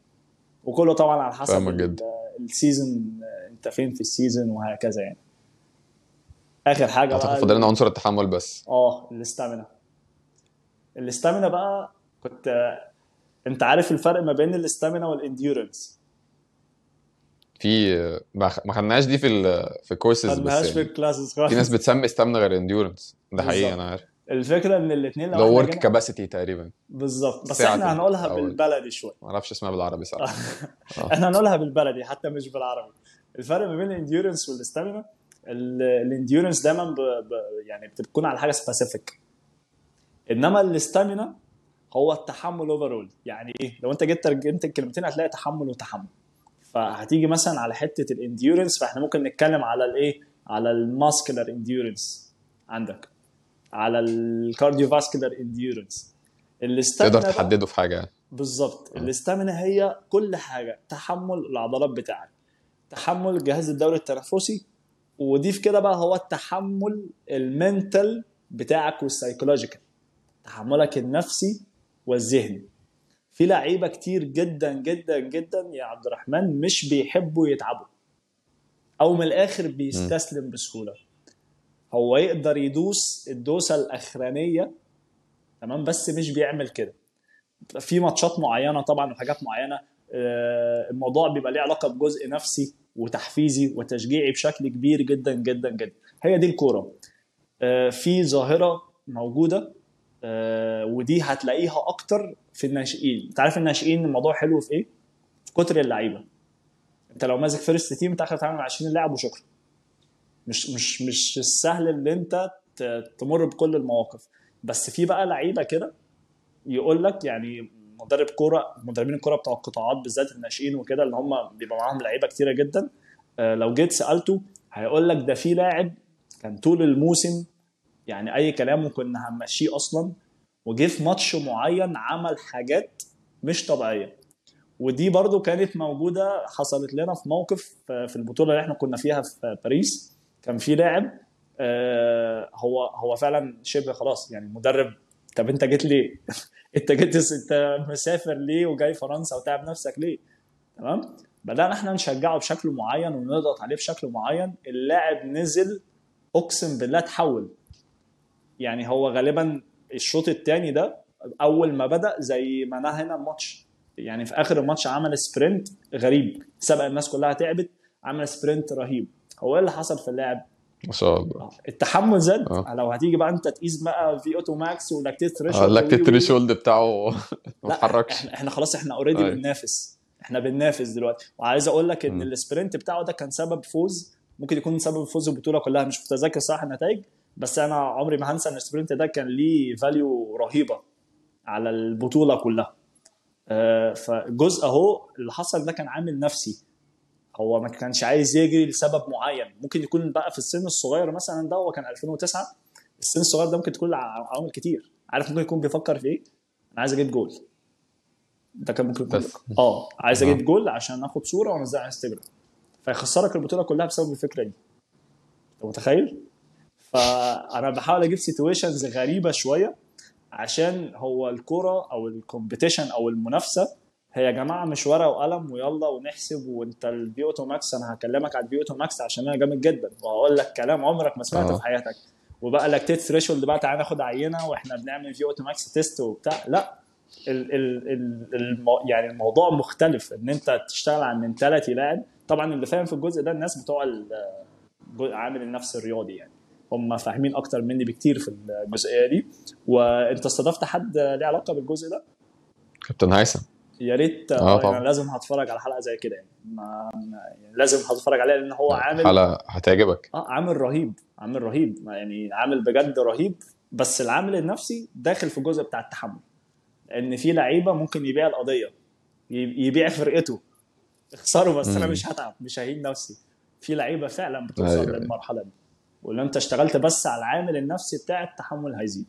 وكله طبعا على حسب. ال season آه، انت فين في ال season وهكذا يعني. آخر حاجة أعتقد بقى فاضل لنا عنصر التحمل بس. آه ال stamina ال stamina بقى كنت انت عارف الفرق ما بين ال stamina وال endurance في ما ما خدناش دي في ال في الكورسز خدناهاش بس في يعني ال classes في ناس خالص بتسمي stamina غير endurance ده حقيقي. أنا عارف. الفكرة إن الاثنين لو work capacity تقريبا. بالظبط. بس إحنا هنقولها أو- بالبلدي شوية. ما أعرفش اسمها بالعربي آه. إحنا هنقولها بالبلدي حتى مش بالعربي. الفرق ما بين ال endurance وال stamina ال endurance دايما ب... ب... يعني بتكون على حاجة specific إنما ال stamina هو التحمل overall يعني إيه؟ لو أنت جيت ترجمت الكلمتين هتلاقي تحمل وتحمل. فهتيجي مثلا على حتة ال endurance فاحنا ممكن نتكلم على الايه على ال muscular endurance عندك. على ال cardiovascular endurance تقدر تحدده في حاجة. يعني بالظبط ال stamina هي كل حاجة. تحمل العضلات بتاعك. تحمل الجهاز الدوري التنفسي. وضيف كده بقى هو التحمل ال mental بتاعك وال psychological تحملك النفسي والذهني. في لعيبة كتير جدا جدا جدا يا عبد الرحمن مش بيحبوا يتعبوا أو من الآخر بيستسلم بسهولة. هو يقدر يدوس الدوسة الأخرانية تمام؟ بس مش بيعمل كده. في ماتشات معينة طبعا وحاجات معينة آه، الموضوع بيبقى ليه علاقة بجزء نفسي وتحفيزي وتشجيعي بشكل كبير جدا جدا جدا. هي دي الكورة. آه، في ظاهرة موجودة. ودي هتلاقيها أكتر في الناشئين. أنت عارف الناشئين الموضوع حلو في إيه؟ في كتر اللعيبة. أنت لو ماسك first team أنت آخر مع 20 لاعب وشكرا. مش مش مش السهل اللي أنت تمر بكل المواقف. بس في بقى لعيبة كده يقول لك يعني مدرب كورة مدربين الكورة بتوع القطاعات بالذات الناشئين وكده اللي هم بيبقى معاهم لعيبة كتيرة جدا آه، لو جيت سألته هيقول لك ده في لاعب كان طول الموسم يعني أي كلام وكنا هنمشيه أصلا. وجه في ماتش معين عمل حاجات مش طبيعية. ودي برضو كانت موجودة حصلت لنا في موقف آه، في البطولة اللي إحنا كنا فيها في باريس. كان في لاعب آه، هو هو فعلا شبه خلاص يعني المدرب طب أنت جيت ليه؟ أنت جيت أنت مسافر ليه؟ وجاي فرنسا وتعب نفسك ليه؟ تمام؟ بدأنا إحنا نشجعه بشكل معين ونضغط عليه بشكل معين. اللاعب نزل أقسم بالله تحول يعني هو غالبا الشوط الثاني ده أول ما بدأ زي ما نهينا الماتش. يعني في آخر الماتش عمل سبرنت غريب. سبق الناس كلها تعبت عمل sprint رهيب. هو إيه اللي حصل في اللعب ما شاء الله. التحمل زاد. آه. لو هتيجي بقى أنت تقيس بقى في VO2 max و lactate آه، threshold ال lactic threshold بتاعه ما اتحركش. إحنا إحنا خلاص إحنا already أيوة. بننافس. إحنا بننافس دلوقتي. وعايز أقول لك إن. ال sprint بتاعه ده كان سبب فوز. ممكن يكون سبب فوز البطوله كلها. مش متذكر صح النتائج بس أنا عمري ما هنسى إن ال sprint ده كان ليه value رهيبة على البطولة كلها. آه، فجزء أهو اللي حصل ده كان عامل نفسي. هو ما كانش عايز يجري لسبب معين. ممكن يكون بقى في السن الصغير مثلا ده هو كان 2009 السن الصغير ده ممكن تكون عوامل كتير. عارف ممكن يكون بيفكر في إيه؟ أنا عايز أجيب جول. ده كان ممكن يكون. آه عايز آه. أجيب جول عشان آخد صورة وأنزلها على انستجرام فيخسرك البطولة كلها بسبب الفكرة دي. أنت متخيل؟ فأنا بحاول أجيب situations غريبة شوية عشان هو الكورة أو ال competition أو المنافسة. هي يا جماعة مش ورقة وقلم ويلا ونحسب وأنت ال VO2 max أنا هكلمك على ال VO2 max عشان أنا جامد جدا. وهقول لك كلام عمرك ما سمعته آه. في حياتك. وبقى lactate threshold بقى تعالى ناخد عينة وإحنا بنعمل VO2 max test وبتاع. لا ال ال ال المو يعني الموضوع مختلف. إن أنت تشتغل على mentality لاعب. طبعا اللي فاهم في الجزء ده الناس بتوع علم النفس الرياضي يعني. هم فاهمين أكتر مني بكتير في الجزئية دي. وأنت استضفت حد ليه علاقة بالجزء ده؟ كابتن هيثم. يا ريت. آه، آه طبعا. يعني لازم هتفرج على حلقة زي كده يعني, ما يعني لازم هتفرج عليها لأن هو عامل حلقة هتعجبك. آه عامل رهيب عامل رهيب. يعني عامل بجد رهيب. بس العامل النفسي داخل في الجزء بتاع التحمل. لأن في لعيبة ممكن يبيع القضية يبيع فرقته. اخسروا بس أنا. مش هتعب مش ههين نفسي. في لعيبة فعلا بتوصل أيوة. أيوة. للمرحلة دي. ولو انت اشتغلت بس على العامل النفسي بتاع التحمل هيزيد.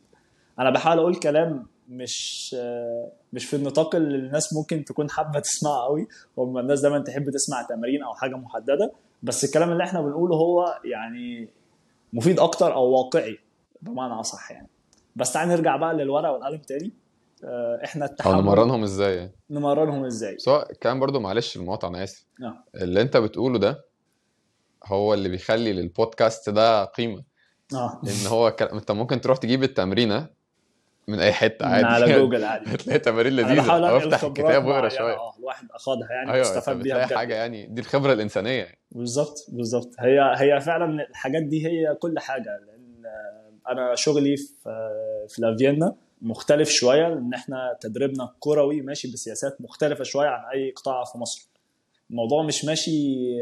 أنا بحاول أقول كلام مش مش في النطاق اللي الناس ممكن تكون حابة تسمعه قوي. هم الناس دايما تحب تسمع تمارين أو حاجة محددة بس الكلام اللي إحنا بنقوله هو يعني مفيد أكتر أو واقعي بمعنى أصح يعني. بس تعال نرجع بقى للورقة والقلم تاني. آه، إحنا التحمل نمرنهم إزاي يعني؟ نمرنهم إزاي؟ سواء كان برضو معلش المقاطعة أنا آسف. آه. اللي أنت بتقوله ده هو اللي بيخلي للبودكاست ده قيمة. آه. إن هو ك... أنت ممكن تروح تجيب التمرينه من أي حتة من عادي على جوجل عادي. هتلاقي تمارين لذيذة. أو افتح الكتاب واقرأ شوية. آه الواحد اخدها يعني أيوه انت واستفاد بيها بجد. حاجة يعني. دي الخبرة الإنسانية. يعني بالظبط بالظبط. هي هي فعلا الحاجات دي هي كل حاجة لأن آه، أنا شغلي في آه، في لافيينا مختلف شوية لأن إحنا تدريبنا الكروي ماشي بسياسات مختلفة شوية عن أي قطاع في مصر. الموضوع مش ماشي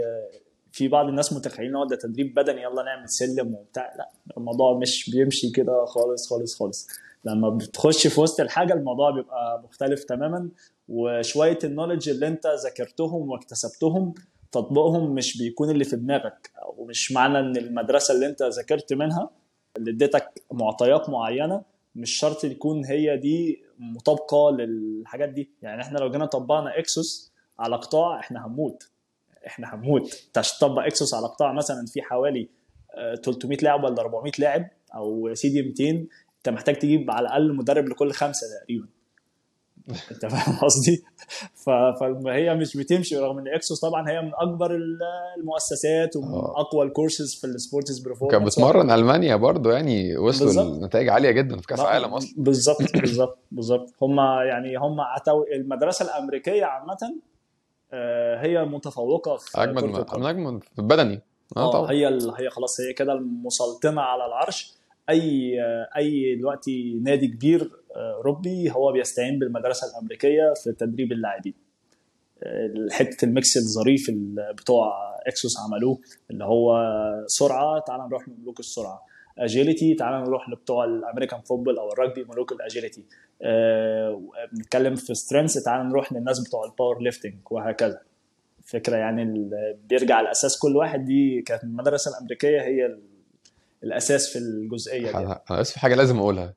آه، في بعض الناس متخيلين هو ده تدريب بدني يلا نعمل سلم وبتاع. لا الموضوع مش بيمشي كده خالص خالص خالص. لما بتخش في وسط الحاجة الموضوع بيبقى مختلف تماما وشوية النولج اللي أنت ذاكرتهم واكتسبتهم تطبيقهم مش بيكون اللي في دماغك أو مش معنى إن المدرسة اللي أنت ذاكرت منها اللي اديتك معطيات معينة مش شرط يكون هي دي مطابقة للحاجات دي. يعني إحنا لو جينا طبقنا اكسوس على قطاع إحنا هنموت. إحنا هنموت انت عشان تطبق اكسوس على قطاع مثلا فيه حوالي آه، 300 لاعب ولا 400 لاعب أو يا سيدي 200 أنت محتاج تجيب على الأقل مدرب لكل خمسة تقريبا أنت فاهم قصدي؟ فهي مش بتمشي رغم إن اكسوس طبعا هي من أكبر ال- المؤسسات ومن آه. أقوى الكورسز في ال sports performance بتمرن ألمانيا برضو يعني وصلوا. لنتائج عالية جدا في كأس لا، عالم أصلا بالظبط بالظبط بالظبط هم يعني هم عتو المدرسة الأمريكية عامة آه، هي متفوقة في أجمد من. أجمد في البدني آه آه طبعا. هي ال- هي خلاص هي كده المسلطنة على العرش. أي أي دلوقتي نادي كبير آه، اوروبي هو بيستعين بالمدرسة الأمريكية في تدريب اللاعبين. آه، حتة ال mix الظريف بتوع إكسوس عملوه اللي هو سرعة تعال نروح لملوك السرعة. agility تعال نروح لبتوع ال American football أو الرجبي ملوك ال agility آه، بنتكلم في strength تعال نروح للناس بتوع ال power lifting وهكذا. فكرة يعني بيرجع الأساس كل واحد دي كانت المدرسة الأمريكية هي ال- الأساس في الجزئية دي. أنا آسف في حاجة لازم أقولها.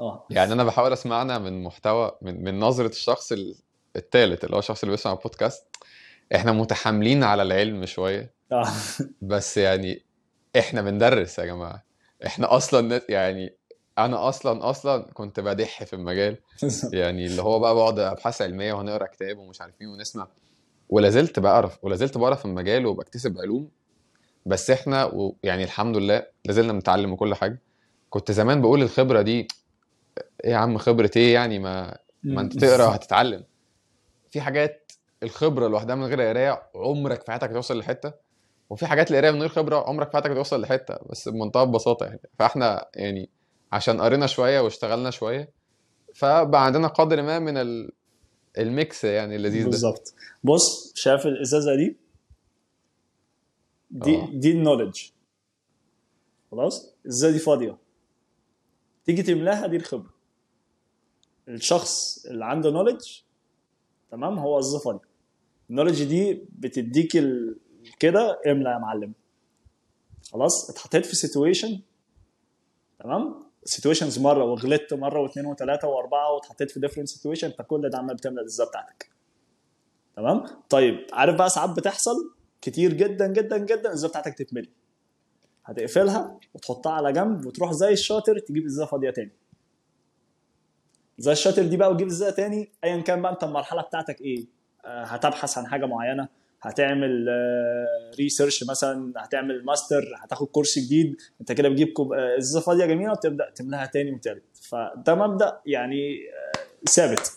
آه. يعني أنا بحاول اسمعنا من محتوى من من نظرة الشخص الثالث اللي هو الشخص اللي بيسمع البودكاست. إحنا متحاملين على العلم شوية. آه. بس يعني إحنا بندرس يا جماعة. إحنا أصلا يعني أنا أصلا أصلا كنت بدح في المجال. يعني اللي هو بقى بقعد أبحاث علمية وهنقرا كتاب ومش عارف إيه ونسمع. ولا زلت بعرف ولا زلت بعرف في المجال وبكتسب علوم. بس إحنا و... يعني الحمد لله لازلنا بنتعلم وكل حاجة. كنت زمان بقول الخبرة دي إيه يا عم خبرة إيه يعني؟ ما ما أنت تقرأ هتتعلم في حاجات الخبرة لوحدها من غير قراية عمرك في حياتك هتوصل لحتة. وفي حاجات القرايه من غير خبرة عمرك في حياتك هتوصل لحتة بس بمنتهى البساطة يعني. فإحنا يعني عشان قرينا شوية واشتغلنا شوية فبقى عندنا قدر ما من ال... الميكس يعني اللذيذ ده. بالظبط. بص شايف الإزازة دي؟ دي آه. دي النولج خلاص؟ الإزازة دي فاضية. تيجي تملاها دي الخبرة. الشخص اللي عنده knowledge تمام هو فاضية. ال knowledge دي بتديك ال... كده املا يا معلم. خلاص اتحطيت في situation تمام؟ situations مرة وغلطت مرة واثنين وثلاثة وأربعة واتحطيت في different situation انت كل ده عمال بتملى الازازه بتاعتك. تمام؟ طيب عارف بقى ساعات بتحصل؟ كتير جدا جدا جدا الازازه بتاعتك تتملي. هتقفلها وتحطها على جنب وتروح زي الشاطر تجيب إزازة فاضية تاني. زي الشاطر دي بقى وتجيب إزازة تاني ايا كان بقى أنت المرحلة بتاعتك إيه؟ آه، هتبحث عن حاجة معينة. هتعمل research مثلا هتعمل ماستر هتاخد كورس جديد. انت كده بتجيب آه، ازازه فاضيه جميلة وتبدا تملاها تاني وتالت فده مبدأ يعني آه، ثابت.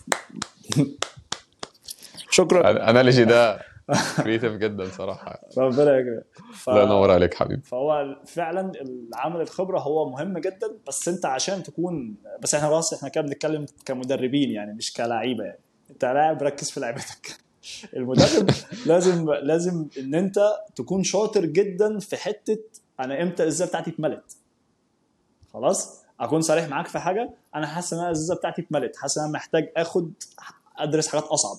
شكرا. analogy ده creative جدا صراحة. ربنا يكرمك. ف... الله ينور عليك حبيبي. فهو فعلا العمل الخبرة هو مهم جدا بس انت عشان تكون بس إحنا خلاص إحنا كده بنتكلم كمدربين يعني مش كلاعيبة يعني. انت لاعب ركز في لعبتك. المدرب لازم لازم إن أنت تكون شاطر جدا في حتة أنا إمتى الإزازة بتاعتي اتملت. خلاص؟ أكون صريح معاك في حاجة؟ أنا حاسس إن أنا الإزازة بتاعتي اتملت. حاسس إن أنا محتاج آخد أدرس حاجات أصعب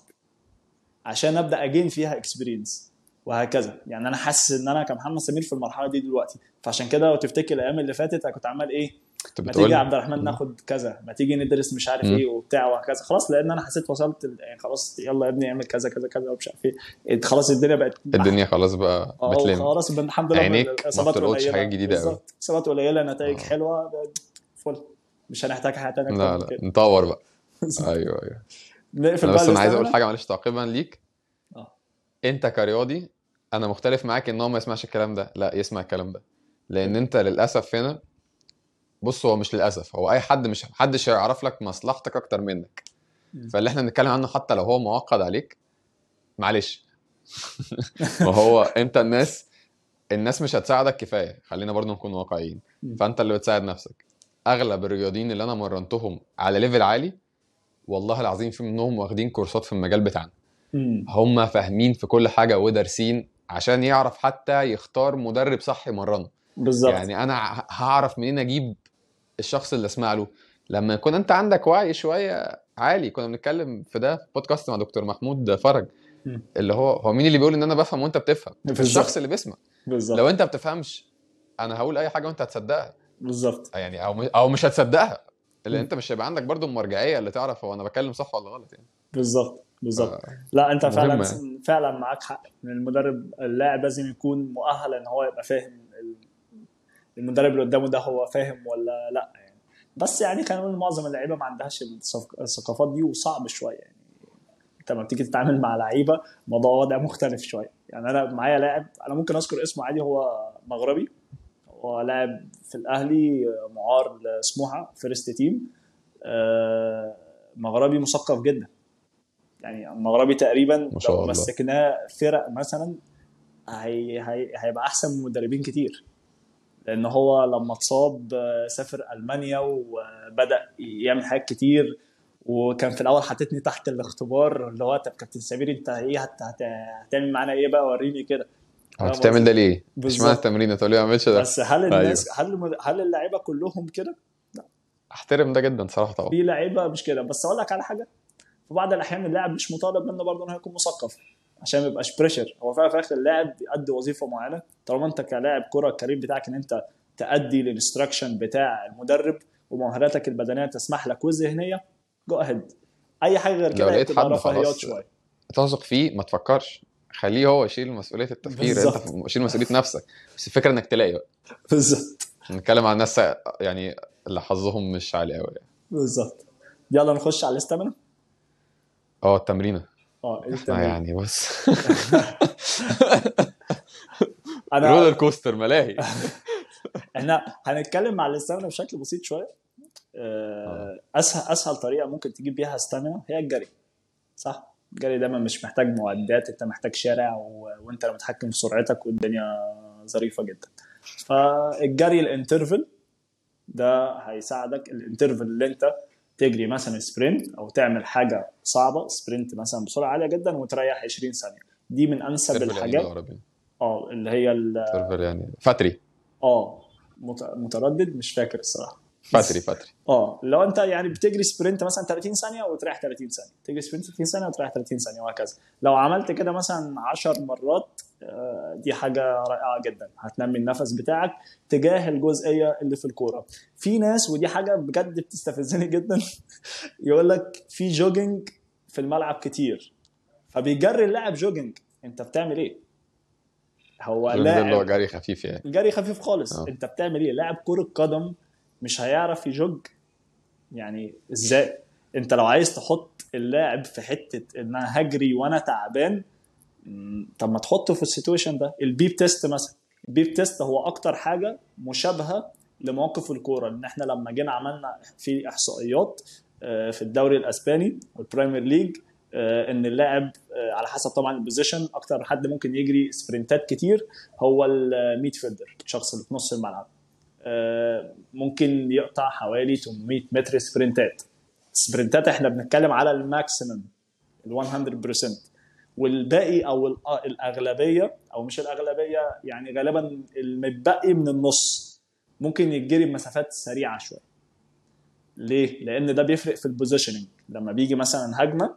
عشان أبدأ أجين فيها اكسبيرينس وهكذا. يعني أنا حاسس إن أنا كمحمد سمير في المرحلة دي دلوقتي. فعشان كده لو تفتكر الأيام اللي فاتت أنا كنت عمال إيه؟ كنت ما بتقول تيجي يا عبد الرحمن ناخد كذا ما تيجي ندرس مش عارف. إيه وبتاع وهكذا. خلاص لأن أنا حسيت وصلت يعني خلاص يلا يا ابني اعمل كذا كذا كذا ومش عارف إيه. خلاص الدنيا بقت الدنيا خلاص بقى آه بتلم. خلاص الحمد لله عينيك ما بتلقطش حاجات أوي. بالظبط إصابات قليلة نتائج آه. حلوة فل. مش هنحتاج حاجة تانية لا لا. نطور بقى. أيوه أيوه. نقفل بقى بس أنا عايز أقول. حاجة معلش تعقيبا ليك. آه. أنت كرياضي أنا مختلف معاك إن هو ما يسمعش الكلام ده. لا يسمع الكلام ده. لأن أنت للأسف هنا بص هو مش للأسف. هو أي حد مش محدش هيعرف لك مصلحتك أكتر منك. فاللي إحنا بنتكلم عنه حتى لو هو معقد عليك معلش. ما هو أنت الناس الناس مش هتساعدك كفاية. خلينا برضو نكون واقعيين. فأنت اللي بتساعد نفسك. أغلب الرياضيين اللي أنا مرنتهم على ليفل عالي والله العظيم في منهم واخدين كورسات في المجال بتاعنا. هم فاهمين في كل حاجة ودارسين عشان يعرف حتى يختار مدرب صح يمرنه. بالظبط. يعني أنا هعرف منين أجيب الشخص اللي أسمع له. لما يكون أنت عندك وعي شوية عالي كنا بنتكلم في ده في بودكاست مع دكتور محمود فرج. اللي هو هو مين اللي بيقول إن أنا بفهم وأنت بتفهم؟ بالظبط. الشخص اللي بيسمع. بالظبط. لو أنت بتفهمش أنا هقول أي حاجة وأنت هتصدقها. بالظبط. يعني أو أو مش هتصدقها. مم. أنت مش هيبقى عندك برضو المرجعية اللي تعرف هو أنا بتكلم صح ولا غلط يعني. بالظبط بالظبط. ف- لا أنت فعلا. فعلا معاك حق. المدرب اللاعب لازم يكون مؤهل إن هو يبقى فاهم المدرب اللي قدامه ده هو فاهم ولا لا يعني. بس يعني خلينا نقول معظم اللعيبة ما عندهاش الثق- الثقافات دي وصعب شوية يعني. أنت لما بتيجي تتعامل مع لعيبة الموضوع وضع مختلف شوية. يعني أنا معايا لاعب أنا ممكن أذكر اسمه عادي هو مغربي. هو لاعب في الأهلي معار لسموحة first team آه، مغربي مثقف جدا. يعني المغربي تقريبا لو. مسكناه فرق مثلا هي هي هيبقى أحسن من مدربين كتير. لأن هو لما اتصاب آه، سافر ألمانيا وبدأ يعمل حاجات كتير. وكان في الأول حاططني تحت الاختبار اللي هو طب كابتن سمير أنت إيه؟ هت... هت... هتعمل معانا إيه بقى؟ وريني كده. هتعمل ده ليه؟ اشمعنى التمرين؟ تقول لي ما اعملش ده؟ بس هل الناس هل المد... هل اللعيبة كلهم كده؟ أحترم ده جدا صراحة طبعا. في لعيبة مش كده. بس أقول لك على حاجة. في بعض الأحيان اللاعب مش مطالب منه برضه انه يكون مثقف. عشان ما يبقاش pressure هو فعلا في الآخر اللاعب بيأدي وظيفة معينة؟ طالما أنت كلاعب كرة ال career بتاعك إن أنت تأدي لل instruction بتاع المدرب ومهاراتك البدنية تسمح لك والذهنية جو اهيد أي حاجة غير لو كده لقيت بتبقى حد رفاهيات خلاص شوية. تثق فيه ما تفكرش. خليه هو يشيل مسؤولية التفكير. أنت شيل مسؤولية نفسك. بس الفكرة إنك تلاقي. بقى بالظبط. نتكلم عن ناس يعني اللي حظهم مش عالي قوي يعني بالظبط. يلا نخش على الاستامينا آه التمرينة. آه إحنا التمرين. يعني بص. أنا roller coaster ملاهي إحنا هنتكلم على ال stamina بشكل بسيط شوية. آه، أسهل أسهل طريقة ممكن تجيب بيها stamina هي الجري صح؟ الجري دايما مش محتاج معدات أنت محتاج شارع و... وأنت اللي متحكم في سرعتك والدنيا ظريفة جدا. فالجري ال interval ده هيساعدك ال interval اللي أنت تجري مثلا sprint أو تعمل حاجة صعبة sprint مثلا بسرعة عالية جدا وتريح 20 ثانية. دي من أنسب يعني الحاجات. آه اللي هي ال- يعني فتري. آه مت- متردد مش فاكر الصراحة. فتري فتري. آه لو أنت يعني بتجري sprint مثلا 30 ثانية وتريح 30 ثانية. تجري sprint 30 ثانية وتريح 30 ثانية وهكذا. لو عملت كده مثلا 10 مرات دي حاجة رائعة جدا. هتنمي النفس بتاعك تجاه الجزئية اللي في الكورة. في ناس ودي حاجة بجد بتستفزني جدا يقول لك في jogging في الملعب كتير. فبيجري اللاعب jogging انت بتعمل إيه؟ هو الجزء اللي هو لاعب جري خفيف يعني. جري خفيف خالص. آه. انت بتعمل إيه؟ لاعب كرة قدم مش هيعرف يجوج. يعني إزاي؟ انت لو عايز تحط اللاعب في حتة إن أنا هجري وأنا تعبان طب ما تحطه في ال situation ده. ال beep test مثلا. ال beep test هو أكتر حاجة مشابهة لمواقف الكورة إن إحنا لما جينا عملنا في إحصائيات آه، في الدوري الأسباني وال Premier League آه، إن اللاعب آه، على حسب طبعا ال position أكتر حد ممكن يجري sprint ات كتير هو ال midfielder الشخص اللي في نص الملعب. ممكن يقطع حوالي 800 متر sprint ات sprint ات إحنا بنتكلم على ال maximum ال 100% والباقي أو الأ- الأغلبية أو مش الأغلبية يعني غالبا المتبقي من النص ممكن يتجري بمسافات سريعة شوية. ليه؟ لأن ده بيفرق في ال positioning لما بيجي مثلا هجمة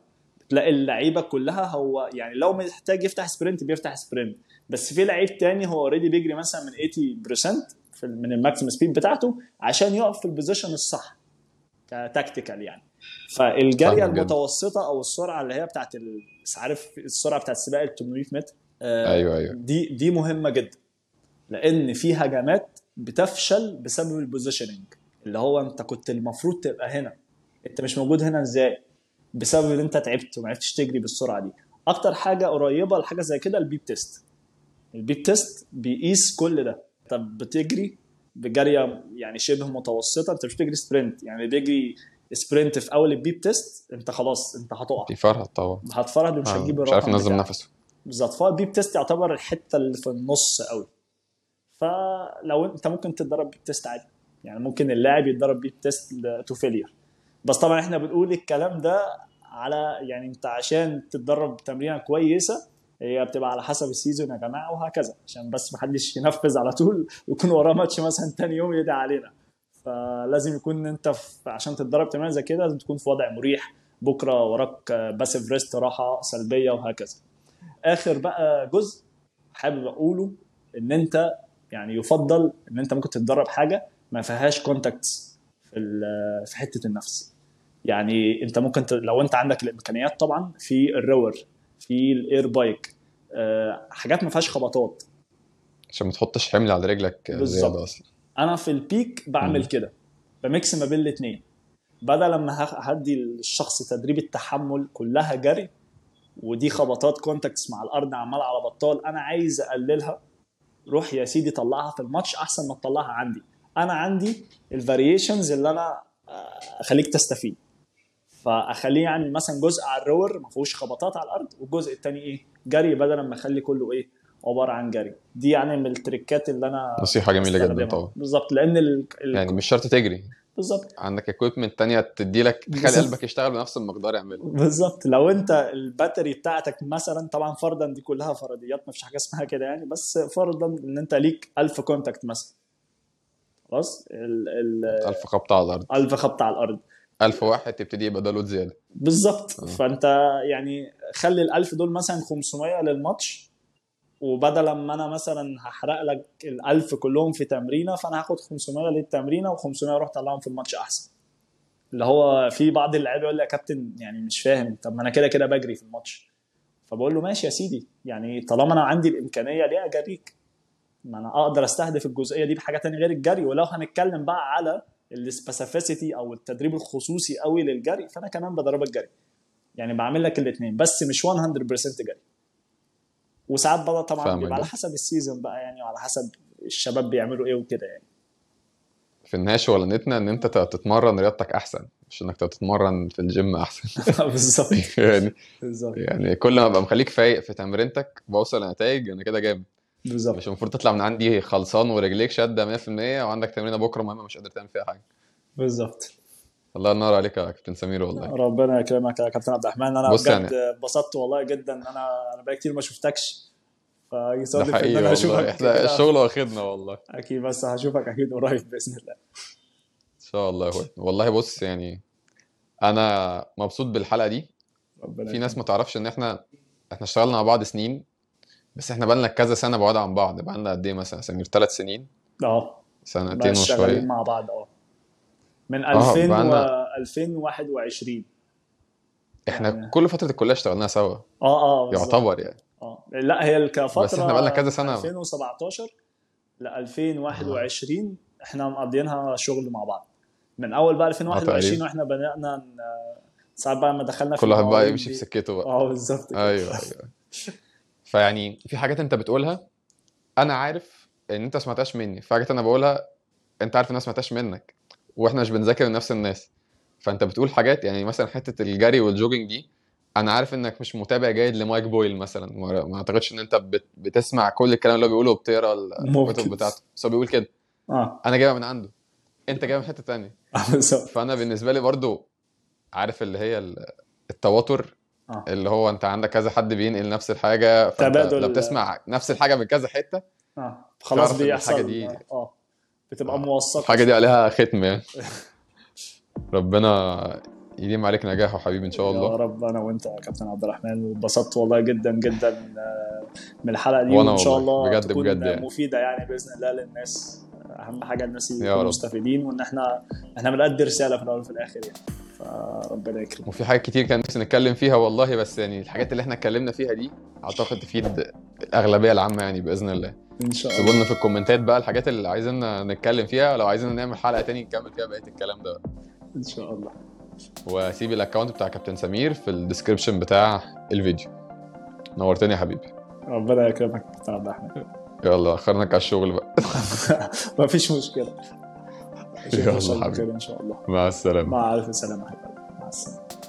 تلاقي اللعيبة كلها هو يعني لو محتاج يفتح sprint بيفتح sprint بس في لعيب تاني هو already بيجري مثلا من 80% في ال- من ال maximum speed بتاعته عشان يقف في ال position الصح. ك tactical يعني. فالجارية. المتوسطة أو السرعة اللي هي بتاعت ال- مش عارف السرعة بتاعت السباق ال 800 متر آه، أيوه أيوه. دي دي مهمة جدا لأن في هجمات بتفشل بسبب ال positioning اللي هو أنت كنت المفروض تبقى هنا. أنت مش موجود هنا إزاي؟ بسبب إن أنت تعبت وما عرفتش تجري بالسرعة دي. أكتر حاجة قريبة لحاجة زي كده ال beep test. ال beep test بيقيس كل ده. أنت بتجري بجارية يعني شبه متوسطة أنت مش بتجري sprint يعني بيجري sprint في أول ال beep test أنت خلاص أنت هتقع. في فرهد طبعا. هتفرهد ومش آه، هتجيب مش عارف الرقم ينظم. نفسه. بالظبط. فال beep test يعتبر الحتة اللي في النص قوي فلو أنت ممكن تتدرب beep test عادي. يعني ممكن اللاعب يتدرب beep test to failure بس طبعا إحنا بنقول الكلام ده على يعني أنت عشان تتدرب تمرينة كويسة هي بتبقى على حسب ال season يا جماعة وهكذا. عشان بس محدش ينفذ على طول ويكون وراه ماتش مثلا تاني يوم يدعي علينا. فلازم يكون انت في عشان تتدرب تمرين زي كده لازم تكون في وضع مريح. بكرة وراك passive rest راحة سلبية وهكذا. آخر بقى جزء حابب أقوله إن أنت يعني يفضل إن أنت ممكن تتدرب حاجة ما فيهاش contacts في في حتة النفس. يعني أنت ممكن ت... لو أنت عندك الإمكانيات طبعا في ال rower في ال air bike أه حاجات ما فيهاش خبطات. عشان ما تحطش حمل على رجلك بالظبط. أنا في ال bike بعمل. كده. ب mix ما بين الاثنين بدل لما ه- هدي الشخص تدريب التحمل كلها جري ودي خبطات contacts مع الأرض عمال على بطال أنا عايز أقللها روح يا سيدي طلعها في الماتش أحسن ما تطلعها عندي. أنا عندي ال variations اللي أنا آه، أخليك تستفيد. فأخليه يعني مثلا جزء على ال rower ما فيهوش خبطات على الأرض والجزء الثاني إيه؟ جري بدل ما اخلي كله إيه؟ عبارة عن جري. دي يعني من ال trick ات اللي أنا نصيحة جميلة جدا. طبعا. بالظبط لأن ال... ال... يعني مش شرط تجري. بالظبط. عندك equipment تانية تدي لك تخلي. قلبك يشتغل بنفس المقدار يعمله. بالظبط. لو أنت ال battery بتاعتك مثلا طبعا فرضا دي كلها فرضيات ما فيش حاجة اسمها كده يعني بس فرضا إن أنت ليك 1000 contact مثلا. خلاص؟ ال ال 1000 خبطة على الأرض. 1000 خبط على الأرض. 1000 واحد تبتدي يبقى ده load زيادة. بالظبط. آه. فأنت يعني خلي ال 1000 دول مثلا 500 للماتش. وبدل ما أنا مثلا هحرق لك ال 1000 كلهم في تمرينة فأنا هاخد 500 للتمرينة و500 أروح أطلعهم في الماتش أحسن. اللي هو في بعض اللعيبة يقول لي يا كابتن يعني مش فاهم طب ما أنا كده كده بجري في الماتش. فبقول له ماشي يا سيدي يعني طالما أنا عندي الإمكانية ليه أجريك. ما أنا أقدر أستهدف الجزئية دي بحاجة تانية غير الجري. ولو هنتكلم بقى على ال specificity أو التدريب الخصوصي قوي للجري فأنا كمان بدربك جري يعني بعمل لك الاثنين بس مش 100% جري. وساعات بقى طبعا بيبقى على. حسب ال season بقى يعني وعلى حسب الشباب بيعملوا إيه وكده يعني. في النهاية شغلانتنا إن أنت تتمرن رياضتك أحسن مش إنك تتمرن في الجيم أحسن. بالظبط. يعني بالظبط. يعني كل ما أبقى مخليك فايق في تمرينتك بوصل لنتائج أنا كده جامد. بالظبط. مش المفروض تطلع من عندي خلصان ورجليك شادة 100% وعندك تمرينة بكرة مهمة مش قادر تعمل فيها حاجة. بالظبط. الله ينور عليك يا كابتن سمير والله. ربنا يكرمك يا كابتن عبد الرحمن. أنا بص بجد اتبسطت والله جدا إن أنا أنا بقالي كتير ما شفتكش. فيصادف إن أنا أشوفك إحنا. الشغل واخدنا والله. أكيد بس هشوفك أكيد قريب بإذن الله. إن شاء الله يا أخويا. والله بص يعني أنا مبسوط بالحلقة دي. ربنا في ناس ما تعرفش إن إحنا إحنا اشتغلنا مع بعض سنين بس إحنا بقالنا كذا سنة بعاد عن بعض. بقالنا قد إيه مثلا سمير؟ ثلاث سنين. آه. سنتين وشوية. مع بعض. آه. من آه، 2000 و بقالنا- 2021 إحنا يعني- كل فترة الكلية اشتغلناها سوا آه آه. يعتبر يعني آه لا هي كفترة بس إحنا بقالنا كذا سنة. 2017 ل 2021 إحنا مقضيينها شغل مع بعض من أول بقى 2021 تقريبا. وإحنا بدأنا ساعات بقى ما دخلنا في كل واحد بقى يمشي. في سكته بقى آه بالظبط. أيوه أيوه فيعني في حاجات أنت بتقولها أنا عارف إن أنت ما سمعتهاش مني في حاجات أنا بقولها أنت عارف إن أنا ما سمعتهاش منك وإحنا مش بنذاكر لنفس الناس. فأنت بتقول حاجات يعني مثلا حتة الجري وال jogging دي أنا عارف إنك مش متابع جيد لمايك بويل مثلا. ما أعتقدش إن أنت بت- بتسمع كل الكلام اللي هو بيقوله وبتقرأ. الكتب بتاعته. بس هو بيقول كده. آه. أنا جايبها من عنده. أنت جايبها من حتة تانية. بالظبط. فأنا بالنسبة لي برضو عارف اللي هي ال- التواتر آه. اللي هو أنت عندك كذا حد بينقل نفس الحاجة فأنت تبادل- لو بتسمع نفس الحاجة من كذا حتة آه. خلاص بيحصل الحاجة دي- آه. بتبقى موثقة الحاجة دي عليها ختم يعني. ربنا يديم عليك نجاح وحبيبي إن شاء يا الله. رب أنا وأنت يا كابتن عبد الرحمن. واتبسطت والله جدا جدا آه، من الحلقة دي وإن شاء الله بجد تكون بجد يعني. مفيدة يعني بإذن الله للناس. أهم حاجة الناس يا يكونوا. مستفيدين وإن إحنا إحنا بنأدي رسالة في الأول وفي الآخر يعني. فربنا يكرمك. وفي حاجات كتير كان نفسي نتكلم فيها والله بس يعني الحاجات اللي إحنا اتكلمنا فيها دي اعتقد تفيد الاغلبية العامة يعني بإذن الله. إن شاء الله. سيبوا لنا في ال comment ات بقى الحاجات اللي عايزين نتكلم فيها لو عايزين نعمل حلقة تاني نكمل فيها بقية الكلام ده. إن شاء الله. وسيب ال account بتاع كابتن سمير في ال description بتاع الفيديو. نورتني يا حبيبي. ربنا يكرمك يا عبد الرحمن يلا أخرناك على الشغل بقى. مفيش مشكلة. يلا أشوفك حبيبي. إن شاء الله. مع السلامة. مع ألف سلامة حبيبي. مع السلامة.